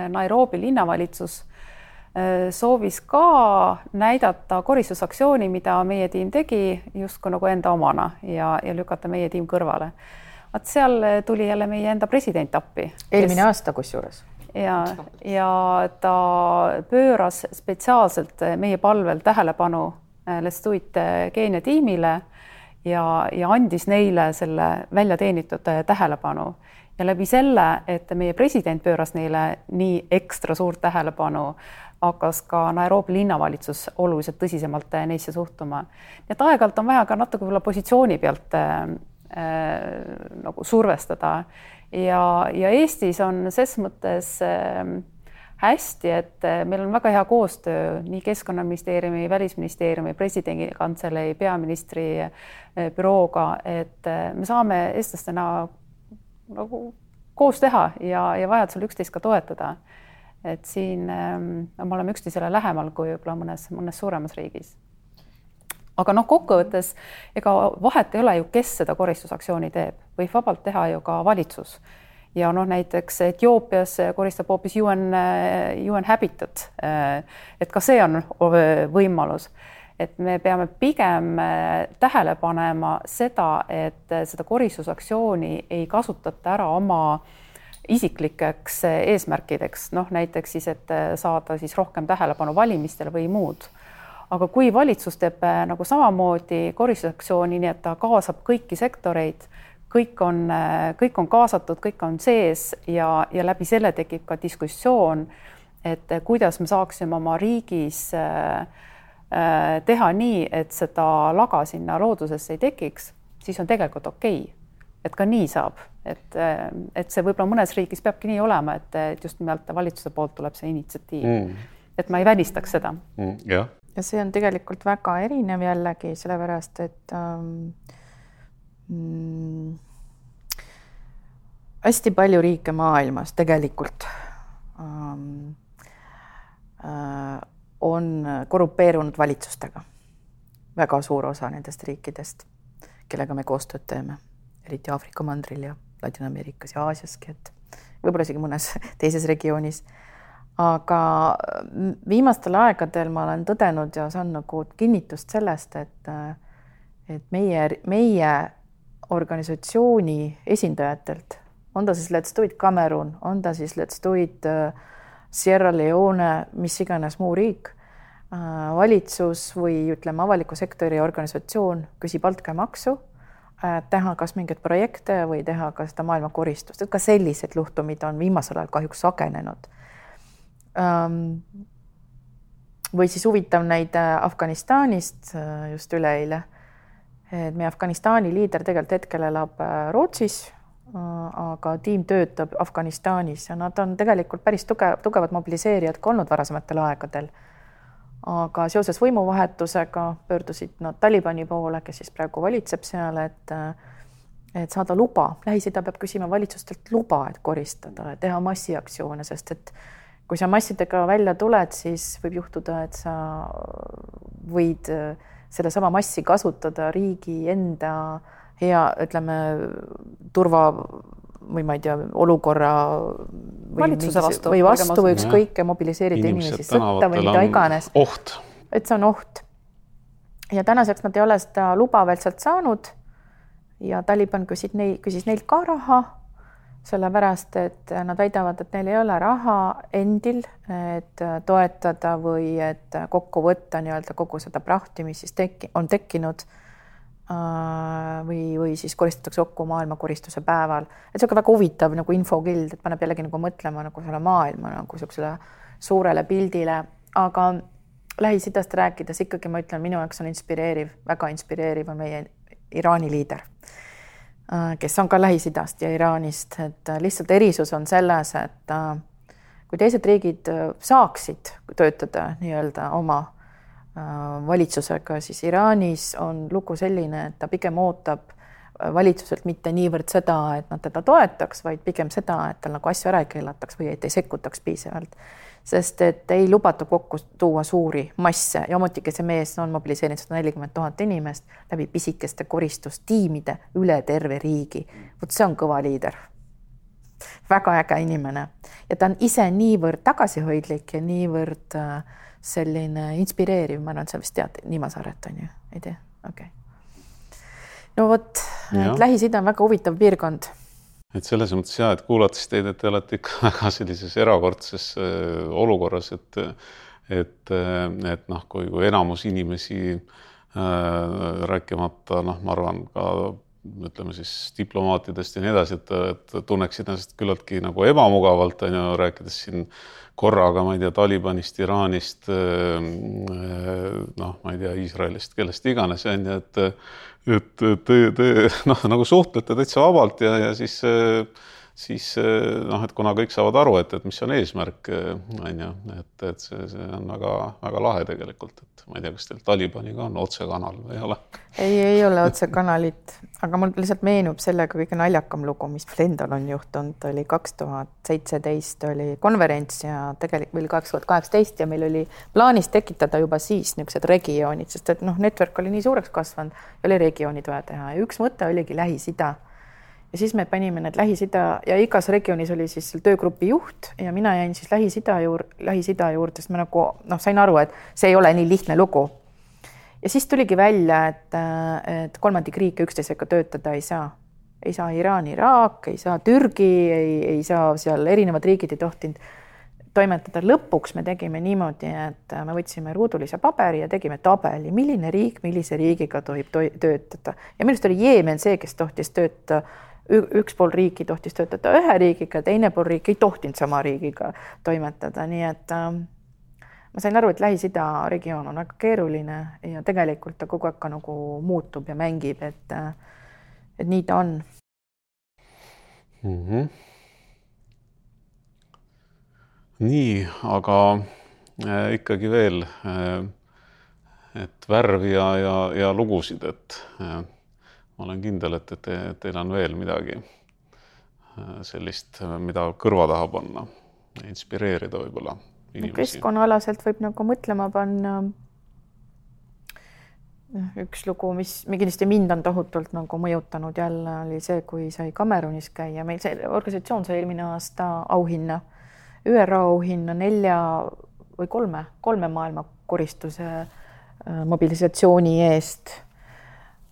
Nairobi linnavalitsus soovis ka näidata koristusaktsiooni, mida meie tiim tegi justkui nagu enda omana ja, ja lükata meie tiim kõrvale. vot seal tuli jälle meie enda president appi. eelmine kes... aasta kusjuures ja, ja ta pööras spetsiaalselt meie palvel tähelepanu Let's Do It Keenia tiimile ja, ja andis neile selle välja teenitud äh, tähelepanu ja läbi selle, et meie president pööras neile nii ekstra suurt tähelepanu, hakkas ka Nairobi linnavalitsus oluliselt tõsisemalt äh, neisse suhtuma. nii et aeg-ajalt on vaja ka natuke võib-olla positsiooni pealt äh, nagu survestada ja, ja Eestis on ses mõttes äh, hästi, et eh, meil on väga hea koostöö nii Keskkonnaministeeriumi, Välisministeeriumi, presidendi kantselei, peaministri eh, bürooga, et eh, me saame eestlastena nagu koos teha ja, ja vajadusel üksteist ka toetada. Et siin me oleme üksteisele lähemal kui võib-olla mõnes, mõnes suuremas riigis. Aga noh, kokkuvõttes ega vahet ei ole ju, kes seda koristusaktsiooni teeb, võib vabalt teha ju ka valitsus. Ja noh, näiteks Etioopias koristab hoopis UN, UN Habitat. et ka see on võimalus, et me peame pigem tähele panema seda, et seda koristusaktsiooni ei kasutata ära oma isiklikeks eesmärkideks, noh näiteks siis, et saada siis rohkem tähelepanu valimistel või muud aga kui valitsus teeb nagu samamoodi koristusaktsiooni, nii et ta kaasab kõiki sektoreid kõik on, kõik on kaasatud, kõik on sees ja, ja läbi selle tekib ka diskussioon, et kuidas me saaksime oma riigis teha nii, et seda laga sinna loodusesse ei tekiks, siis on tegelikult okei okay. Et ka nii saab, et, et see võib-olla mõnes riigis peabki nii olema, et, et just nimelt valitsuse poolt tuleb see initsiatiiv mm.. et ma ei välistaks seda mm,. jah. ja see on tegelikult väga erinev jällegi sellepärast, et ähm, mm, hästi palju riike maailmas tegelikult ähm, äh, on korrupeerunud valitsustega. väga suur osa nendest riikidest, kellega me koostööd teeme, eriti Aafrika mandril ja Ladina-Ameerikas ja Aasiaski, et võib-olla isegi mõnes teises regioonis. aga viimastel aegadel ma olen tõdenud ja saan nagu kinnitust sellest, et, et meie, meie organisatsiooni esindajatelt on ta siis Let's Do It Cameroon, on ta siis Let's Do It äh, Sierra Leone, mis iganes muu riik, äh, valitsus või ütleme, avaliku sektori organisatsioon küsib altkäemaksu, teha kas mingeid projekte või teha ka seda maailma koristust, et ka sellised juhtumid on viimasel ajal kahjuks sagenenud. Ähm, või siis huvitav näide Afganistanist just üleeile. et meie Afganistani liider tegelikult hetkel elab Rootsis aga tiim töötab Afganistanis ja nad on tegelikult päris tugev, tugevad mobiliseerijad ka olnud varasematel aegadel. Aga seoses võimuvahetusega pöördusid nad Talibani poole, kes siis praegu valitseb seal, et et saada luba, Lähis-Ida peab küsima valitsustelt luba, et koristada teha massiaktsioone, sest et kui sa massidega välja tuled, siis võib juhtuda, et sa võid sedasama massi kasutada riigi enda hea, ütleme, turva või ma ei tea, olukorra valitsuse vastu või vastu või ükskõik, mobiliseerida inimesi sõtta või mida iganes. oht. et see on oht. ja tänaseks nad ei ole seda luba veel sealt saanud. ja Taliban küsid neil, küsis neilt ka raha, sellepärast et nad väidavad, et neil ei ole raha endil, et toetada või et kokku võtta nii-öelda kogu seda prahti, mis siis tekki-, on tekkinud või, või siis koristatakse kokku maailmakoristuse päeval, et niisugune väga huvitav nagu infokild, et paneb jällegi nagu mõtlema nagu selle maailma nagu niisugusele suurele pildile, aga Lähis-Idast rääkides ikkagi ma ütlen, minu jaoks on inspireeriv, väga inspireeriv on meie Iraani liider, äh, kes on ka Lähis-Idast ja Iraanist, et lihtsalt erisus on selles, et äh, kui teised riigid saaksid töötada nii-öelda oma Äh, valitsusega, siis Iraanis on lugu selline, et ta pigem ootab äh, valitsuselt mitte niivõrd seda, et nad teda toetaks, vaid pigem seda, et tal nagu asju ära ei keelataks või et ei sekkutaks piisavalt. sest et ei lubata kokku tuua suuri masse ja ometigi see mees on mobiliseerinud sada nelikümmend tuhat inimest läbi pisikeste koristustiimide üle terve riigi. vot see on kõva liider. väga äge inimene ja ta on ise niivõrd tagasihoidlik ja niivõrd äh, selline inspireeriv, ma arvan, et sa vist tead Niimasaaret on ju, ei tea, okei. Okay.. no vot, Lähis-Ida on väga huvitav piirkond. et selles mõttes ja, et kuulates teid, et te olete ikka väga sellises erakordses äh, olukorras, et et, et noh, kui, kui enamus inimesi äh, rääkimata noh, ma arvan ka ütleme siis diplomaatidest ja nii edasi, et, et tunneksid ennast küllaltki nagu ebamugavalt, on ju, rääkides siin korraga, ma ei tea, Talibanist, Iraanist, noh, ma ei tea, Iisraelist, kellest iganes, on ju, et et te, te noh, nagu suhtlete täitsa vabalt ja, ja siis siis noh, et kuna kõik saavad aru, et, et mis on eesmärk, on ju, et, et see, see on väga-väga lahe tegelikult, et ma ei tea, kas teil Talibaniga on otsekanal või ei ole? ei, ei ole otsekanalit, aga mul lihtsalt meenub sellega kõige naljakam lugu, mis mul endal on juhtunud, oli kaks tuhat seitseteist oli konverents ja tegelikult oli kaks tuhat kaheksateist ja meil oli plaanis tekitada juba siis niisugused regioonid, sest et noh, network oli nii suureks kasvanud, oli regioonid vaja teha ja üks mõte oligi Lähis-Ida ja siis me panime need Lähis-Ida ja igas regioonis oli siis töögrupi juht ja mina jäin siis Lähis-Ida juurde, Lähis-Ida juurde, sest ma nagu noh, sain aru, et see ei ole nii lihtne lugu. ja siis tuligi välja, et, et kolmandik riike üksteisega töötada ei saa. ei saa Iraan, Iraak, ei saa Türgi, ei, ei saa seal erinevad riigid ei tohtinud toimetada. lõpuks me tegime niimoodi, et me võtsime ruudulise paberi ja tegime tabeli, milline riik millise riigiga tohib töötada ja minu arust oli Jeemen see, kes tohtis töötada üks pool riiki tohtis töötada ühe riigiga, teine pool riiki ei tohtinud sama riigiga toimetada, nii et äh, ma sain aru, et Lähis-Ida regioon on väga keeruline ja tegelikult ta kogu aeg ka nagu muutub ja mängib, et äh, et nii ta on mm. -hmm. nii, aga äh, ikkagi veel äh, et värvi ja, ja, ja lugusid, et äh, ma olen kindel, et, et te, teil on veel midagi äh, sellist, mida kõrva taha panna, inspireerida võib-olla keskkonnaalaselt võib nagu mõtlema panna üks lugu, mis kindlasti mind on tohutult nagu mõjutanud jälle, oli see, kui sai Kamerunis käia, meil see organisatsioon sai eelmine aasta auhinna, ÜRO auhinna nelja või kolme, kolme maailmakoristuse äh, mobilisatsiooni eest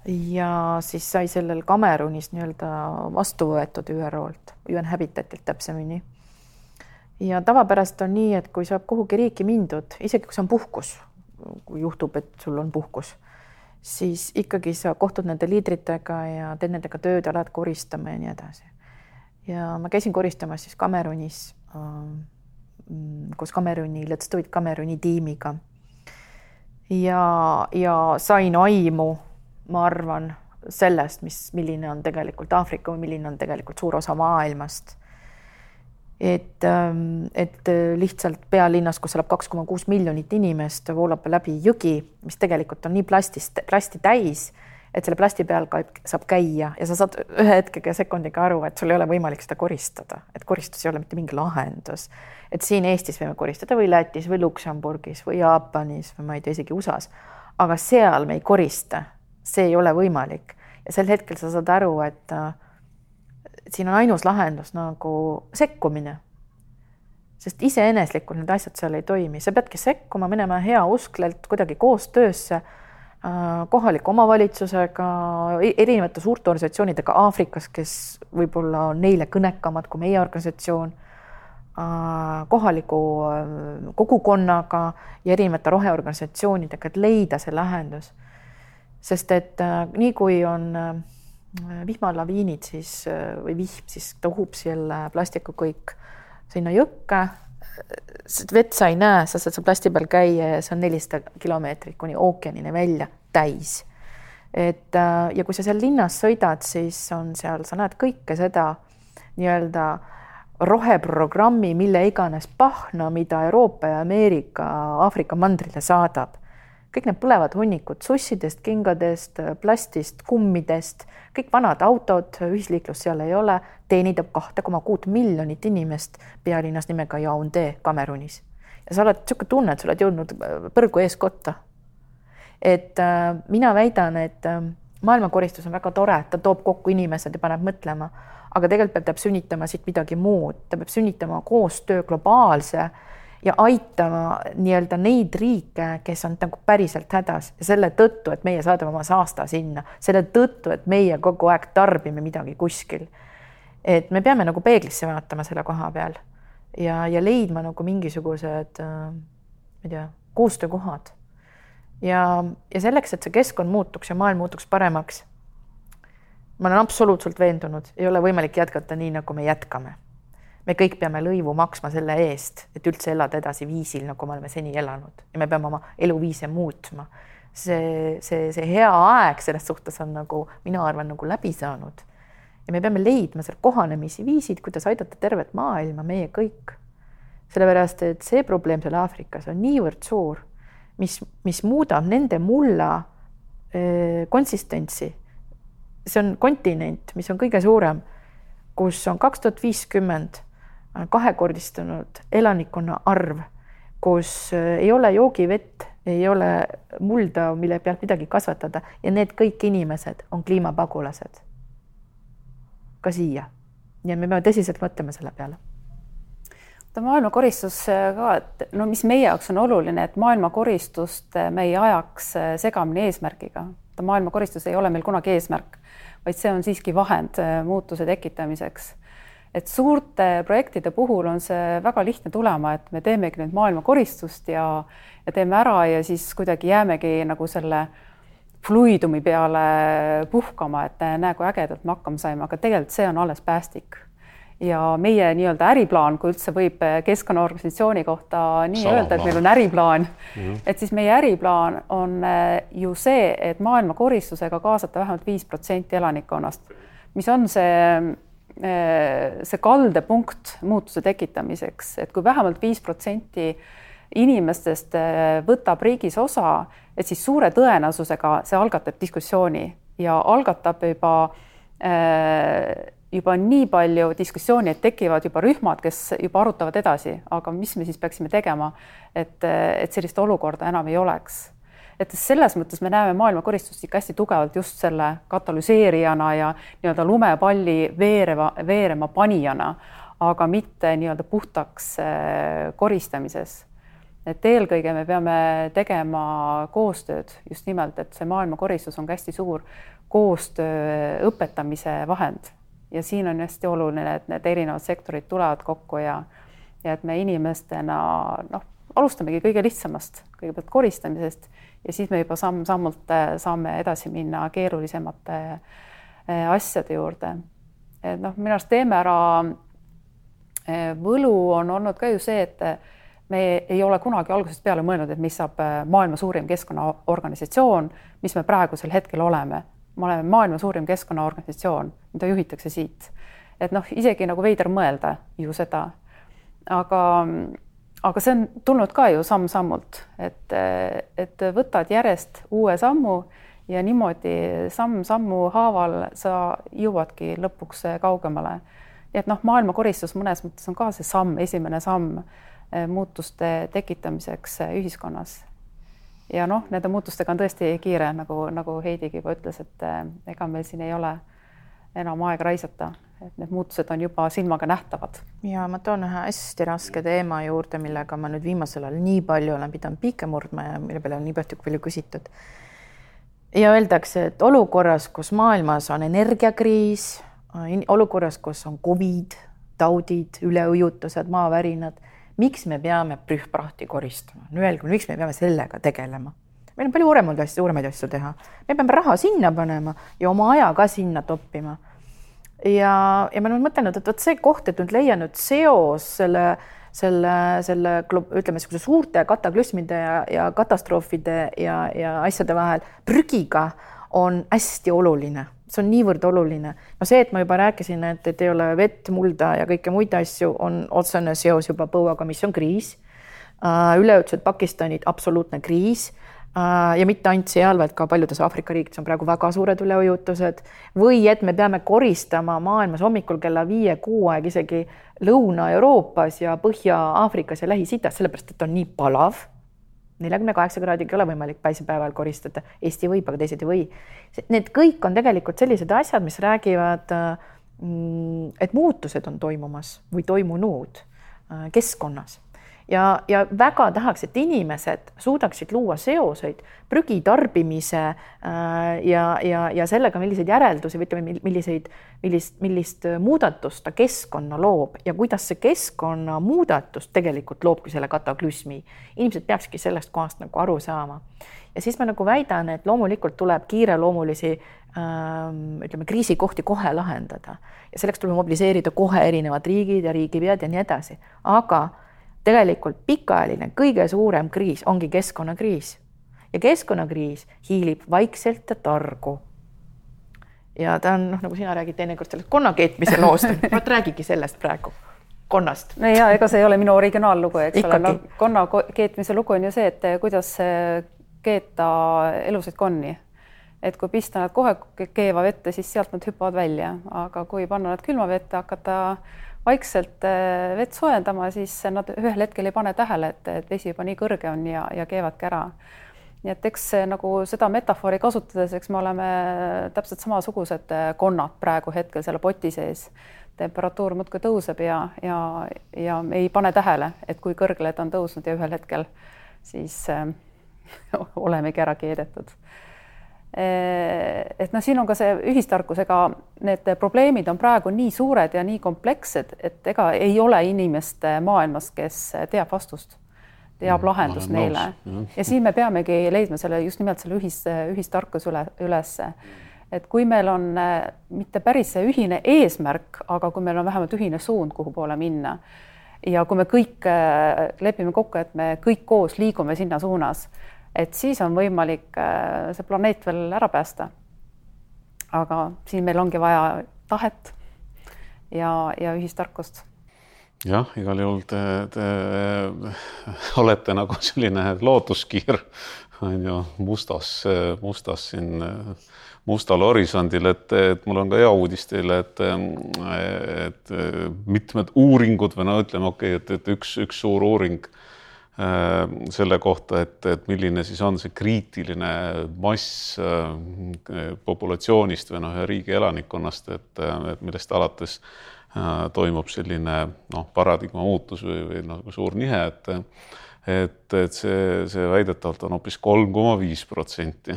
ja siis sai sellel Kamerunis nii-öelda vastu võetud ÜRO-lt, UN Habitatilt täpsemini. ja tavapäraselt on nii, et kui saab kuhugi riiki mindud, isegi kui see on puhkus, kui juhtub, et sul on puhkus, siis ikkagi sa kohtud nende liidritega ja teed nendega tööd ja lähed koristama ja nii edasi. ja ma käisin koristamas siis Kamerunis äh, koos Kameruni Let's Do It Kameruni tiimiga. ja, ja sain aimu ma arvan, sellest, mis, milline on tegelikult Aafrika või milline on tegelikult suur osa maailmast. et, ähm, et lihtsalt pealinnas, kus elab kaks koma kuus miljonit inimest, voolab läbi jõgi, mis tegelikult on nii plastist, plasti täis, et selle plasti peal käib, saab käia ja sa saad ühe hetkega ja sekundiga aru, et sul ei ole võimalik seda koristada, et koristus ei ole mitte mingi lahendus. et siin Eestis võime koristada või Lätis või Luksemburgis või Jaapanis või ma ei tea, isegi USA-s, aga seal me ei korista, see ei ole võimalik. Ja sel hetkel sa saad aru, et äh, siin on ainus lahendus nagu sekkumine. Sest iseeneslikult need asjad seal ei toimi, sa peadki sekkuma, minema heausklelt kuidagi koostöösse Äh, kohaliku omavalitsusega, e-, erinevate suurte organisatsioonidega Aafrikas, kes võib-olla on neile kõnekamad kui meie organisatsioon, äh, kohaliku kogukonnaga ja erinevate roheorganisatsioonidega, et leida see lahendus. Sest et nii kui on vihmalaviinid, siis või vihm, siis ta uhub selle plastiku kõik sinna jõkke vett sa ei näe, sa saad seal plasti peal käia ja see on nelisada kilomeetrit kuni ookeanini välja täis. et äh, ja kui sa seal linnas sõidad, siis on seal, sa näed kõike seda nii-öelda roheprogrammi, mille iganes pahna, mida Euroopa ja Ameerika Aafrika mandrile saadab kõik need põlevad hunnikud sussidest, kingadest, plastist, kummidest, kõik vanad autod, ühisliiklust seal ei ole, teenindab kahte koma kuut miljonit inimest pealinnas nimega Yaoundé Kamerunis. ja sa oled niisugune tunne, et sa oled jõudnud äh, põrgu eeskotta. et äh, mina väidan, et äh, maailmakoristus on väga tore, ta toob kokku inimesed ja paneb mõtlema, aga tegelikult peab, peab sünnitama siit midagi muud, ta peab sünnitama koostöö globaalse äh, ja aitama nii-öelda neid riike, kes on nagu päriselt hädas ja selle tõttu, et meie saadame oma saasta sinna, selle tõttu, et meie kogu aeg tarbime midagi kuskil. et me peame nagu peeglisse vaatama selle koha peal ja, ja leidma nagu mingisugused, äh, ma ei tea, koostöökohad. ja, ja selleks, et see keskkond muutuks ja maailm muutuks paremaks, ma olen absoluutselt veendunud, ei ole võimalik jätkata nii, nagu me jätkame me kõik peame lõivu maksma selle eest, et üldse elada edasi viisil, nagu me oleme seni elanud ja me peame oma eluviise muutma. see, see, see hea aeg selles suhtes on nagu, mina arvan, nagu läbi saanud. ja me peame leidma seal kohanemisi viisid, kuidas aidata tervet maailma, meie kõik. sellepärast, et see probleem seal Aafrikas on niivõrd suur, mis, mis muudab nende mulla öö, konsistentsi. see on kontinent, mis on kõige suurem, kus on kaks tuhat viiskümmend kahekordistunud elanikkonna arv, kus äh, ei ole joogivett, ei ole mulda, mille pealt midagi kasvatada ja need kõik inimesed on kliimapagulased. ka siia. nii et me peame tõsiselt mõtlema selle peale maailmakoristus äh, ka, et no mis meie jaoks on oluline, et maailmakoristust äh, me ei ajaks segamini eesmärgiga. maailmakoristus ei ole meil kunagi eesmärk, vaid see on siiski vahend muutuse tekitamiseks et suurte projektide puhul on see väga lihtne tulema, et me teemegi nüüd maailmakoristust ja, ja teeme ära ja siis kuidagi jäämegi nagu selle fluidumi peale puhkama, et näe, kui ägedalt me hakkama saime, aga tegelikult see on alles päästik. ja meie nii-öelda äriplaan, kui üldse võib keskkonnaorganisatsiooni kohta nii Sama öelda, et meil on äriplaan mm, -hmm. et siis meie äriplaan on eh, ju see, et maailmakoristusega kaasata vähemalt viis protsenti elanikkonnast, mis on see see kaldepunkt muutuse tekitamiseks, et kui vähemalt viis protsenti inimestest eh, võtab riigis osa, et siis suure tõenäosusega see algatab diskussiooni ja algatab juba eh, juba nii palju diskussiooni, et tekivad juba rühmad, kes juba arutavad edasi, aga mis me siis peaksime tegema, et, et sellist olukorda enam ei oleks et selles mõttes me näeme maailmakoristust ikka hästi tugevalt just selle katalüseerijana ja nii-öelda lumepalli veereva, veerema panijana, aga mitte nii-öelda puhtaks äh, koristamises. et eelkõige me peame tegema koostööd just nimelt, et see maailmakoristus on ka hästi suur koostöö õpetamise vahend ja siin on hästi oluline, et need erinevad sektorid tulevad kokku ja ja et me inimestena noh, alustamegi kõige lihtsamast, kõigepealt koristamisest ja siis me juba samm-sammult äh, saame edasi minna keerulisemate äh, asjade juurde. et noh, minu arust teeme ära äh, võlu on olnud ka ju see, et me ei ole kunagi algusest peale mõelnud, et mis saab maailma suurim keskkonnaorganisatsioon, mis me praegusel hetkel oleme. me oleme maailma suurim keskkonnaorganisatsioon, mida juhitakse siit. et noh, isegi nagu veider mõelda ju seda. aga aga see on tulnud ka ju samm-sammult, et, et võtad järjest uue sammu ja niimoodi samm-sammu haaval sa jõuadki lõpuks kaugemale. nii et noh, maailmakoristus mõnes mõttes on ka see samm, esimene samm eh, muutuste tekitamiseks eh, ühiskonnas. ja noh, nende muutustega on tõesti kiire, nagu, nagu Heidigi juba ütles, et eh, ega meil siin ei ole enam aega raisata, et need muutused on juba silmaga nähtavad. ja ma toon ühe hästi raske teema juurde, millega ma nüüd viimasel ajal nii palju olen pidanud piike murdma ja mille peale on nii palju küsitud ja öeldakse, et olukorras, kus maailmas on energiakriis, olukorras, kus on Covid, taudid, üleujutused, maavärinad, miks me peame prühprahti koristama? no öelge, miks me peame sellega tegelema? meil on palju suuremaid asju, suuremaid asju teha. me peame raha sinna panema ja oma aja ka sinna toppima. Ja, ja ma olen mõtelnud, et vot see koht, et nüüd leia nüüd seos selle selle, selle ütleme, niisuguse suurte kataklüsmide ja, ja katastroofide ja, ja asjade vahel prügiga on hästi oluline, see on niivõrd oluline. no see, et ma juba rääkisin, et, et ei ole vett, mulda ja kõike muid asju, on otsene seos juba põuaga, mis on kriis. Äh, üleujutused Pakistanid, absoluutne kriis ja mitte ainult seal, vaid ka paljudes Aafrika riikides on praegu väga suured üleujutused või et me peame koristama maailmas hommikul kella viie-kuu aeg isegi Lõuna-Euroopas ja Põhja-Aafrikas ja Lähis-Idas, sellepärast et on nii palav. neljakümne kaheksa kraadiga ei ole võimalik päisepäeval koristada, Eesti võib, aga teised ei või. Need kõik on tegelikult sellised asjad, mis räägivad, mm, et muutused on toimumas või toimunud äh, keskkonnas ja, ja väga tahaks, et inimesed suudaksid luua seoseid prügi tarbimise äh, ja, ja, ja sellega, milliseid järeldusi või ütleme, milliseid, millist, millist muudatust ta keskkonna loob ja kuidas see keskkonnamuudatus tegelikult loobki selle kataklüsmi. inimesed peakski sellest kohast nagu aru saama. ja siis ma nagu väidan, et loomulikult tuleb kiireloomulisi ähm, ütleme, kriisikohti kohe lahendada ja selleks tuleb mobiliseerida kohe erinevad riigid ja riigipead ja nii edasi, aga tegelikult pikaajaline kõige suurem kriis ongi keskkonnakriis ja keskkonnakriis hiilib vaikselt ja targu. ja ta on noh, nagu sina räägid teinekord sellest konna keetmise loost, vot räägigi sellest praegu, konnast. no ja ega see ei ole minu originaallugu, eks Ikkagi. ole, no konna keetmise lugu on ju see, et kuidas keeta elusaid konni et kui pista nad kohe keeva vette, siis sealt nad hüppavad välja, aga kui panna nad külma vette, hakata vaikselt äh, vett soojendama, siis nad ühel hetkel ei pane tähele, et, et vesi juba nii kõrge on ja, ja keevadki ära. nii et eks nagu seda metafoori kasutades, eks me oleme täpselt samasugused äh, konnad praegu hetkel selle poti sees. temperatuur muudkui tõuseb ja, ja, ja ei pane tähele, et kui kõrgele ta on tõusnud ja ühel hetkel siis äh, olemegi ära keedetud et noh, siin on ka see ühistarkus, ega need probleemid on praegu nii suured ja nii komplekssed, et ega ei ole inimest maailmas, kes teab vastust, teab mm, lahendust neile ja siin me peamegi leidma selle just nimelt selle ühis, ühistarkuse üle, ülesse. et kui meil on mitte päris see ühine eesmärk, aga kui meil on vähemalt ühine suund, kuhu poole minna ja kui me kõik lepime kokku, et me kõik koos liigume sinna suunas et siis on võimalik äh, see planeet veel ära päästa. aga siin meil ongi vaja tahet ja, ja ühistarkust. jah, igal juhul te, te olete nagu selline lootuskiir on ju mustas, mustas siin mustal horisondil, et, et mul on ka hea uudis teile, et, et mitmed uuringud või no ütleme, okei okay,, et, et üks, üks suur uuring Äh, selle kohta, et, et milline siis on see kriitiline mass äh, populatsioonist või noh, riigi elanikkonnast, et, et millest alates äh, toimub selline noh, paradigma muutus või, või nagu suur nihe, et et, et see, see väidetavalt on hoopis kolm koma viis protsenti.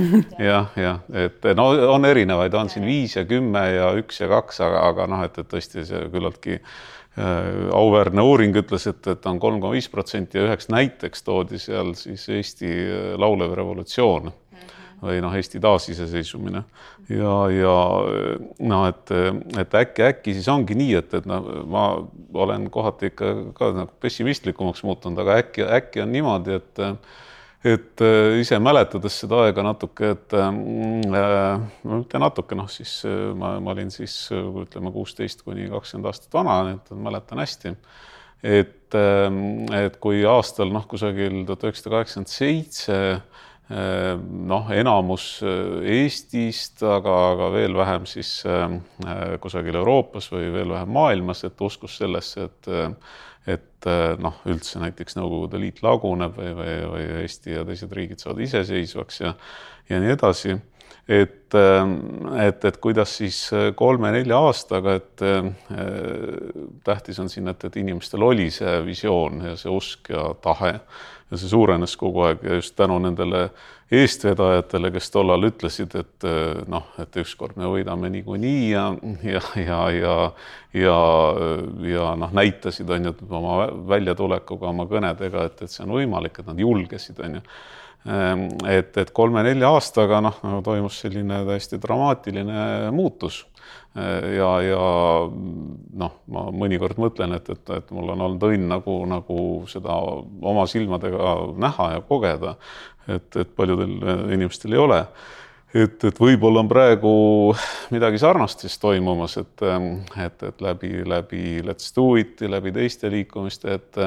jah, jah, et no on erinevaid, on siin viis ja kümme ja üks ja kaks, aga, aga noh, et, et tõesti see küllaltki äh, Äh, auväärne uuring ütles, et, et on kolm koma viis protsenti ja üheks näiteks toodi seal siis Eesti äh, laulev revolutsioon. Või noh, Eesti taasiseseisvumine. Ja, ja noh, et, et äkki, äkki siis ongi nii, et, et noh, ma olen kohati ikka ka nagu pessimistlikumaks muutunud, aga äkki, äkki on niimoodi, et et äh, ise mäletades seda aega natuke, et mm, äh, no mitte natuke, noh siis äh, ma, ma olin siis ütleme kuusteist kuni kakskümmend aastat vana, nii et mäletan hästi. et, et kui aastal noh, kusagil tuhat üheksasada kaheksakümmend seitse noh, enamus Eestist, aga, aga veel vähem siis kusagil Euroopas või veel vähem maailmas, et uskus sellesse, et et noh, üldse näiteks Nõukogude Liit laguneb või, või, või Eesti ja teised riigid saavad iseseisvaks ja ja nii edasi et, et, et kuidas siis kolme-nelja aastaga, et tähtis on siin, et, et inimestel oli see visioon ja see usk ja tahe. Ja see suurenes kogu aeg ja just tänu nendele eestvedajatele, kes tollal ütlesid, et noh, et ükskord me võidame niikuinii ja, ja, ja, ja, ja, ja noh, näitasid on ju oma väljatulekuga, oma kõnedega, et, et see on võimalik, et nad julgesid, on ju et, et kolme-nelja aastaga noh, nagu toimus selline täiesti dramaatiline muutus. Ehm, ja, ja noh, ma mõnikord mõtlen, et, et, et mul on olnud õnn nagu, nagu seda oma silmadega näha ja kogeda. et, et paljudel inimestel ei ole et, et võib-olla on praegu midagi sarnast siis toimumas, et, et, et läbi, läbi Let's Do It'i, läbi teiste liikumiste, et,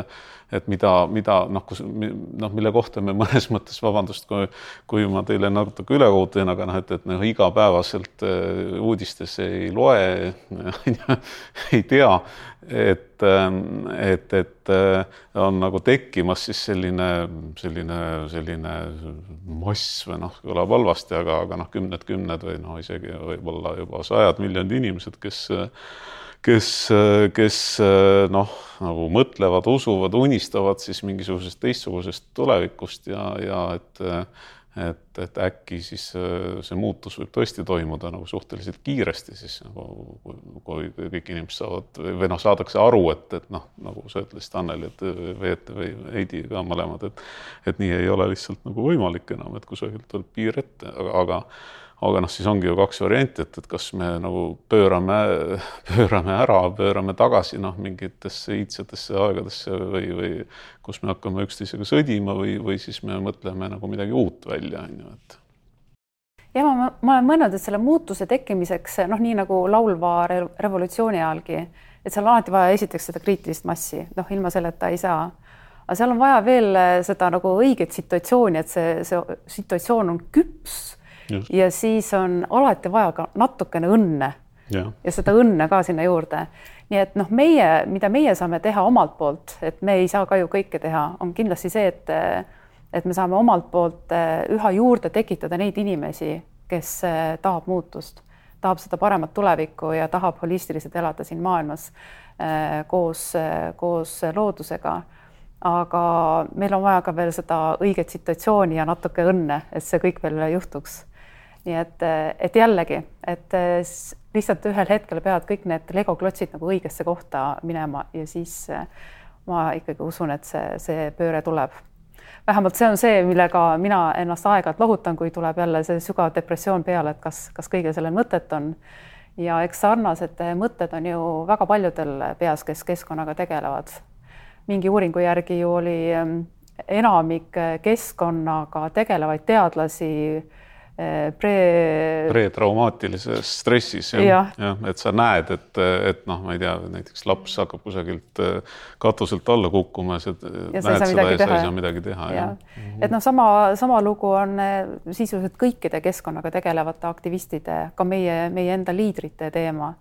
et mida, mida noh, kus noh, mille kohta me mõnes mõttes, vabandust, kui, kui ma teile natuke ülekohut teen, aga noh, et, et noh, igapäevaselt äh, uudistes ei loe, ei tea, et, et, et äh, on nagu tekkimas siis selline, selline, selline mass või noh, kõlab halvasti, aga, aga noh, kümned-kümned või noh, isegi võib-olla juba sajad miljonid inimesed, kes kes, kes noh, nagu mõtlevad, usuvad, unistavad siis mingisugusest teistsugusest tulevikust ja, ja et et, et äkki siis äh, see muutus võib tõesti toimuda nagu suhteliselt kiiresti siis nagu kui kõik inimesed saavad või noh, saadakse aru, et, et noh, nagu sa ütlesid, Anneli, et Veet või Heidi ka mõlemad, et et nii ei ole lihtsalt nagu võimalik enam, et kusagilt tuleb piir ette, aga, aga aga noh, siis ongi ju kaks varianti, et, et kas me nagu pöörame, pöörame ära, pöörame tagasi noh, mingitesse iidsetesse aegadesse või, või kus me hakkame üksteisega sõdima või, või siis me mõtleme nagu midagi uut välja, on ju, et ja ma, ma olen mõelnud, et selle muutuse tekkimiseks noh, nii nagu laulva revolutsiooni ajalgi, et seal on alati vaja esiteks seda kriitilist massi, noh, ilma selleta ei saa. aga seal on vaja veel seda nagu õiget situatsiooni, et see, see situatsioon on küps. Ja siis on alati vaja ka natukene õnne ja. ja seda õnne ka sinna juurde. nii et noh, meie, mida meie saame teha omalt poolt, et me ei saa ka ju kõike teha, on kindlasti see, et et me saame omalt poolt eh, üha juurde tekitada neid inimesi, kes eh, tahab muutust, tahab seda paremat tulevikku ja tahab holistiliselt elada siin maailmas eh, koos, koos loodusega aga meil on vaja ka veel seda õiget situatsiooni ja natuke õnne, et see kõik veel juhtuks nii et, et jällegi, et lihtsalt ühel hetkel peavad kõik need legoklotsid nagu õigesse kohta minema ja siis ma ikkagi usun, et see, see pööre tuleb. vähemalt see on see, millega mina ennast aeg-ajalt lohutan, kui tuleb jälle see sügav depressioon peale, et kas, kas kõigil sellel mõtet on. ja eks sarnased mõtted on ju väga paljudel peas, kes keskkonnaga tegelevad. mingi uuringu järgi ju oli enamik keskkonnaga tegelevaid teadlasi pre. pretraumaatilises stressis jah ja. ja., et sa näed, et, et noh, ma ei tea, näiteks laps hakkab kusagilt äh, katuselt alla kukkuma ja sa ja näed sa seda ja sa ei saa midagi teha. Ja. Mhm. et noh, sama, sama lugu on äh, sisuliselt kõikide keskkonnaga tegelevate aktivistide, ka meie, meie enda liidrite teema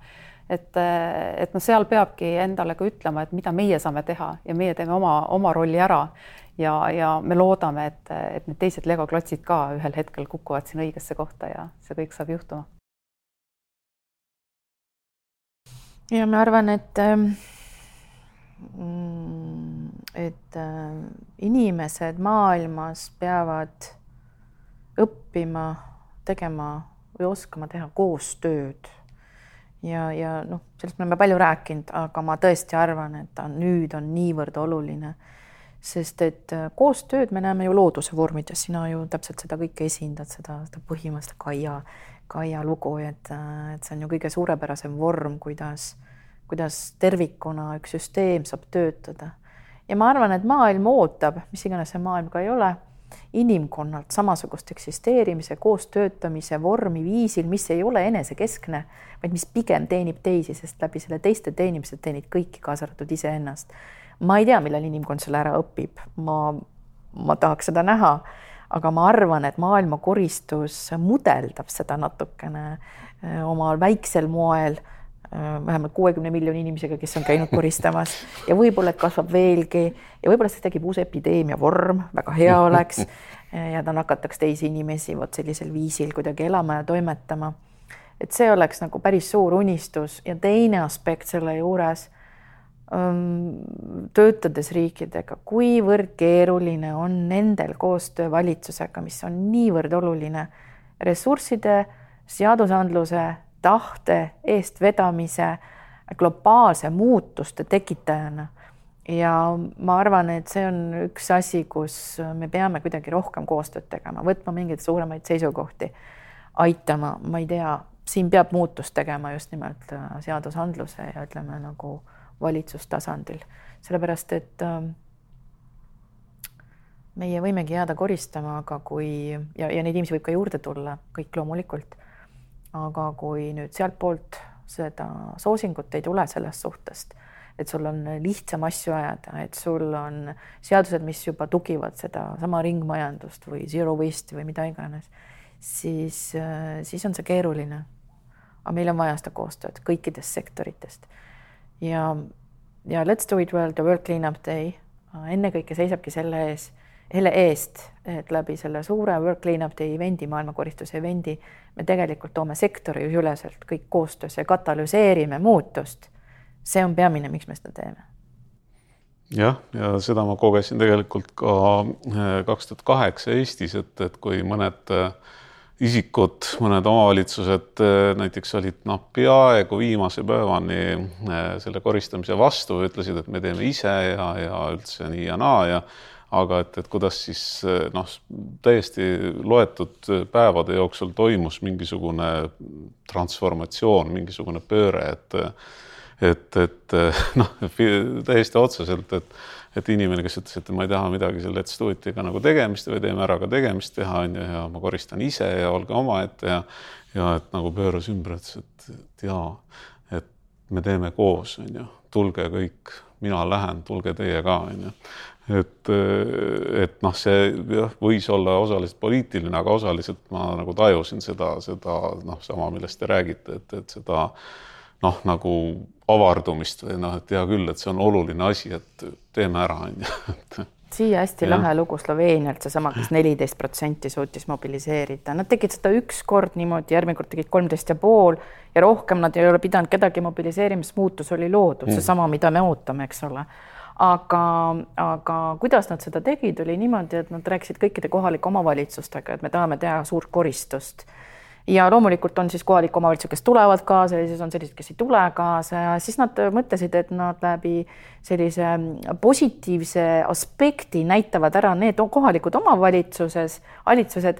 et, äh, et noh, seal peabki endale ka ütlema, et mida meie saame teha ja meie teeme oma, oma rolli ära ja, ja me loodame, et, et need teised legoklotsid ka ühel hetkel kukuvad sinna õigesse kohta ja see kõik saab juhtuma. ja ma arvan, et ähm, et äh, inimesed maailmas peavad õppima tegema või oskama teha koostööd ja, ja noh, sellest me oleme palju rääkinud, aga ma tõesti arvan, et ta nüüd on niivõrd oluline sest et äh, koostööd me näeme ju looduse vormides, sina ju täpselt seda kõike esindad, seda, seda põhimõtteliselt Kaia, Kaia lugu, et, äh, et see on ju kõige suurepärasem vorm, kuidas, kuidas tervikuna üks süsteem saab töötada. ja ma arvan, et maailm ootab, mis iganes see maailm ka ei ole, inimkonnalt samasugust eksisteerimise, koostöötamise vormi viisil, mis ei ole enesekeskne, vaid mis pigem teenib teisi, sest läbi selle teiste teenimise teenid kõiki, kaasa arvatud iseennast. Ma ei tea, millal inimkond selle ära õpib, ma, ma tahaks seda näha, aga ma arvan, et maailmakoristus mudeldab seda natukene äh, oma väiksel moel vähemalt kuuekümne miljoni inimesega, kes on käinud koristamas ja võib-olla kasvab veelgi ja võib-olla siis tekib uus epideemia vorm, väga hea oleks. ja ta nakataks teisi inimesi vot sellisel viisil kuidagi elama ja toimetama. et see oleks nagu päris suur unistus ja teine aspekt selle juures ähm, töötades riikidega, kuivõrd keeruline on nendel koostöö valitsusega, mis on niivõrd oluline ressursside, seadusandluse tahte eestvedamise globaalse muutuste tekitajana. ja ma arvan, et see on üks asi, kus me peame kuidagi rohkem koostööd tegema, võtma mingeid suuremaid seisukohti, aitama, ma ei tea, siin peab muutust tegema just nimelt äh, seadusandluse ja ütleme nagu valitsustasandil, sellepärast et äh, meie võimegi jääda koristama, aga kui ja, ja neid inimesi võib ka juurde tulla, kõik loomulikult aga kui nüüd sealtpoolt seda soosingut ei tule sellest suhtest, et sul on lihtsam asju ajada, et sul on seadused, mis juba tugivad sedasama ringmajandust või zero waste'i või mida iganes, siis, siis on see keeruline. aga meil on vaja seda koostööd kõikidest sektoritest. ja, ja Let's do it well, the World Cleanup Day ennekõike seisabki selle ees selle eest, et läbi selle suure Work Cleanup Day event'i, maailmakoristuse event'i, me tegelikult toome sektoriüleselt kõik koostöös ja katalüseerime muutust. see on peamine, miks me seda teeme. jah, ja seda ma kogesin tegelikult ka eh, kaks tuhat kaheksa Eestis, et, et kui mõned eh, isikud, mõned omavalitsused eh, näiteks olid noh, peaaegu viimase päevani selle koristamise vastu, ütlesid, et me teeme ise ja, ja üldse nii ja naa ja aga et, et kuidas siis noh, täiesti loetud päevade jooksul toimus mingisugune transformatsioon, mingisugune pööre, et et, et noh, täiesti otseselt, et et inimene, kes ütles, et ma ei taha midagi selle Let's Do It'iga nagu tegemist või teeme ära ka tegemist teha, on ju, ja ma koristan ise ja olge omaette ja ja et nagu pööras ümber, ütles, et, et jaa, et me teeme koos, on ju, tulge kõik, mina lähen, tulge teie ka, on ju et, et noh, see jah, võis olla osaliselt poliitiline, aga osaliselt ma nagu tajusin seda, seda noh, sama, millest te räägite, et, et seda noh, nagu avardumist või noh, et hea küll, et see on oluline asi, et teeme ära, on ju siia hästi ja. lahe lugu Sloveenialt, seesama, kes neliteist protsenti suutis mobiliseerida, nad tegid seda üks kord niimoodi, järgmine kord tegid kolmteist ja pool ja rohkem nad ei ole pidanud kedagi mobiliseerima, sest muutus oli loodud mm., seesama, mida me ootame, eks ole aga, aga kuidas nad seda tegid, oli niimoodi, et nad rääkisid kõikide kohalike omavalitsustega, et me tahame teha suurt koristust. Ja loomulikult on siis kohalik omavalitsus, kes tulevad kaasa ja siis on sellised, kes ei tule kaasa. Ja siis nad mõtlesid, et nad läbi sellise positiivse aspekti näitavad ära need kohalikud omavalitsuses, valitsused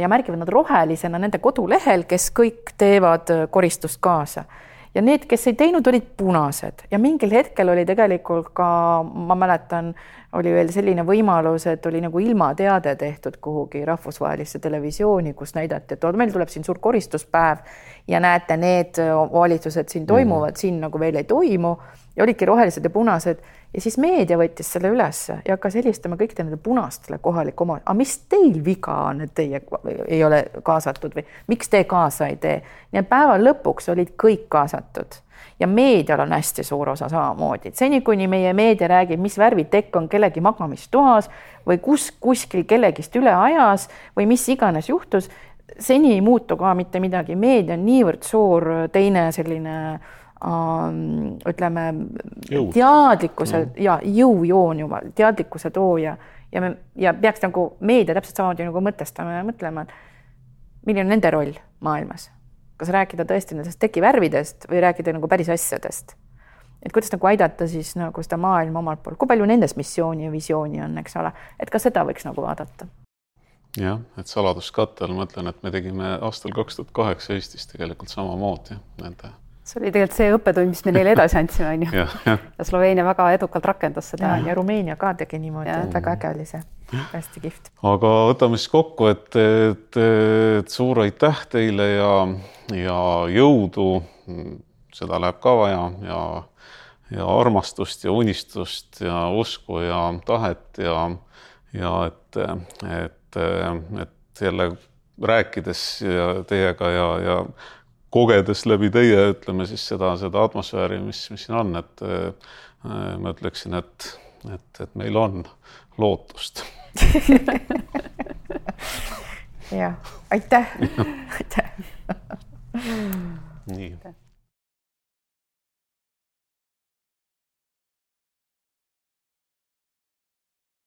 ja märgivad nad rohelisena nende kodulehel, kes kõik teevad koristust kaasa ja need, kes ei teinud, olid punased. Ja mingil hetkel oli tegelikult ka, ma mäletan, oli veel selline võimalus, et oli nagu ilmateade tehtud kuhugi rahvusvahelisse televisiooni, kus näidati, et meil tuleb siin suur koristuspäev ja näete, need valitsused siin toimuvad mm, -hmm. siin nagu veel ei toimu. Ja olidki rohelised ja punased ja siis meedia võttis selle ülesse ja hakkas helistama kõikidele nendele punastele kohalikku oma, aga mis teil viga on, et teie ei ole kaasatud või miks te kaasa ei tee? et päeva lõpuks olid kõik kaasatud. Ja meedial on hästi suur osa samamoodi, et seni, kuni meie meedia räägib, mis värvi tekk on kellegi magamistoas või kus kuskil kellegist üle ajas või mis iganes juhtus, seni ei muutu ka mitte midagi, meedia on niivõrd suur teine selline äh, Ütleme, teadlikkuse mm. ja jõujoon juba, teadlikkuse tooja ja me ja peaks nagu meedia täpselt samamoodi nagu mõtestama ja mõtlema, et milline on nende roll maailmas. kas rääkida tõesti nendest tekivärvidest või rääkida nagu päris asjadest? et kuidas nagu aidata siis nagu seda maailma omalt poolt, kui palju nendes missiooni ja visiooni on, eks ole, et ka seda võiks nagu vaadata jah, et saladuskatte all ma ütlen, et me tegime aastal kaks tuhat kaheksa Eestis tegelikult samamoodi nende see oli tegelikult see õppetund, mis me neile edasi andsime, on ju. ja Sloveenia väga edukalt rakendas seda. ja Rumeenia ka tegi niimoodi, et väga äge oli see, hästi kihvt. aga võtame siis kokku, et, et, et suur aitäh teile ja, ja jõudu. seda läheb ka vaja ja, ja armastust ja unistust ja usku ja tahet ja, ja et, et et, jälle rääkides ja teiega ja, ja kogedes läbi teie, ütleme siis seda, seda atmosfääri, mis, mis siin on, et äh, ma ütleksin, et, et, et meil on lootust. Jah, aitäh. Aitäh. Nii.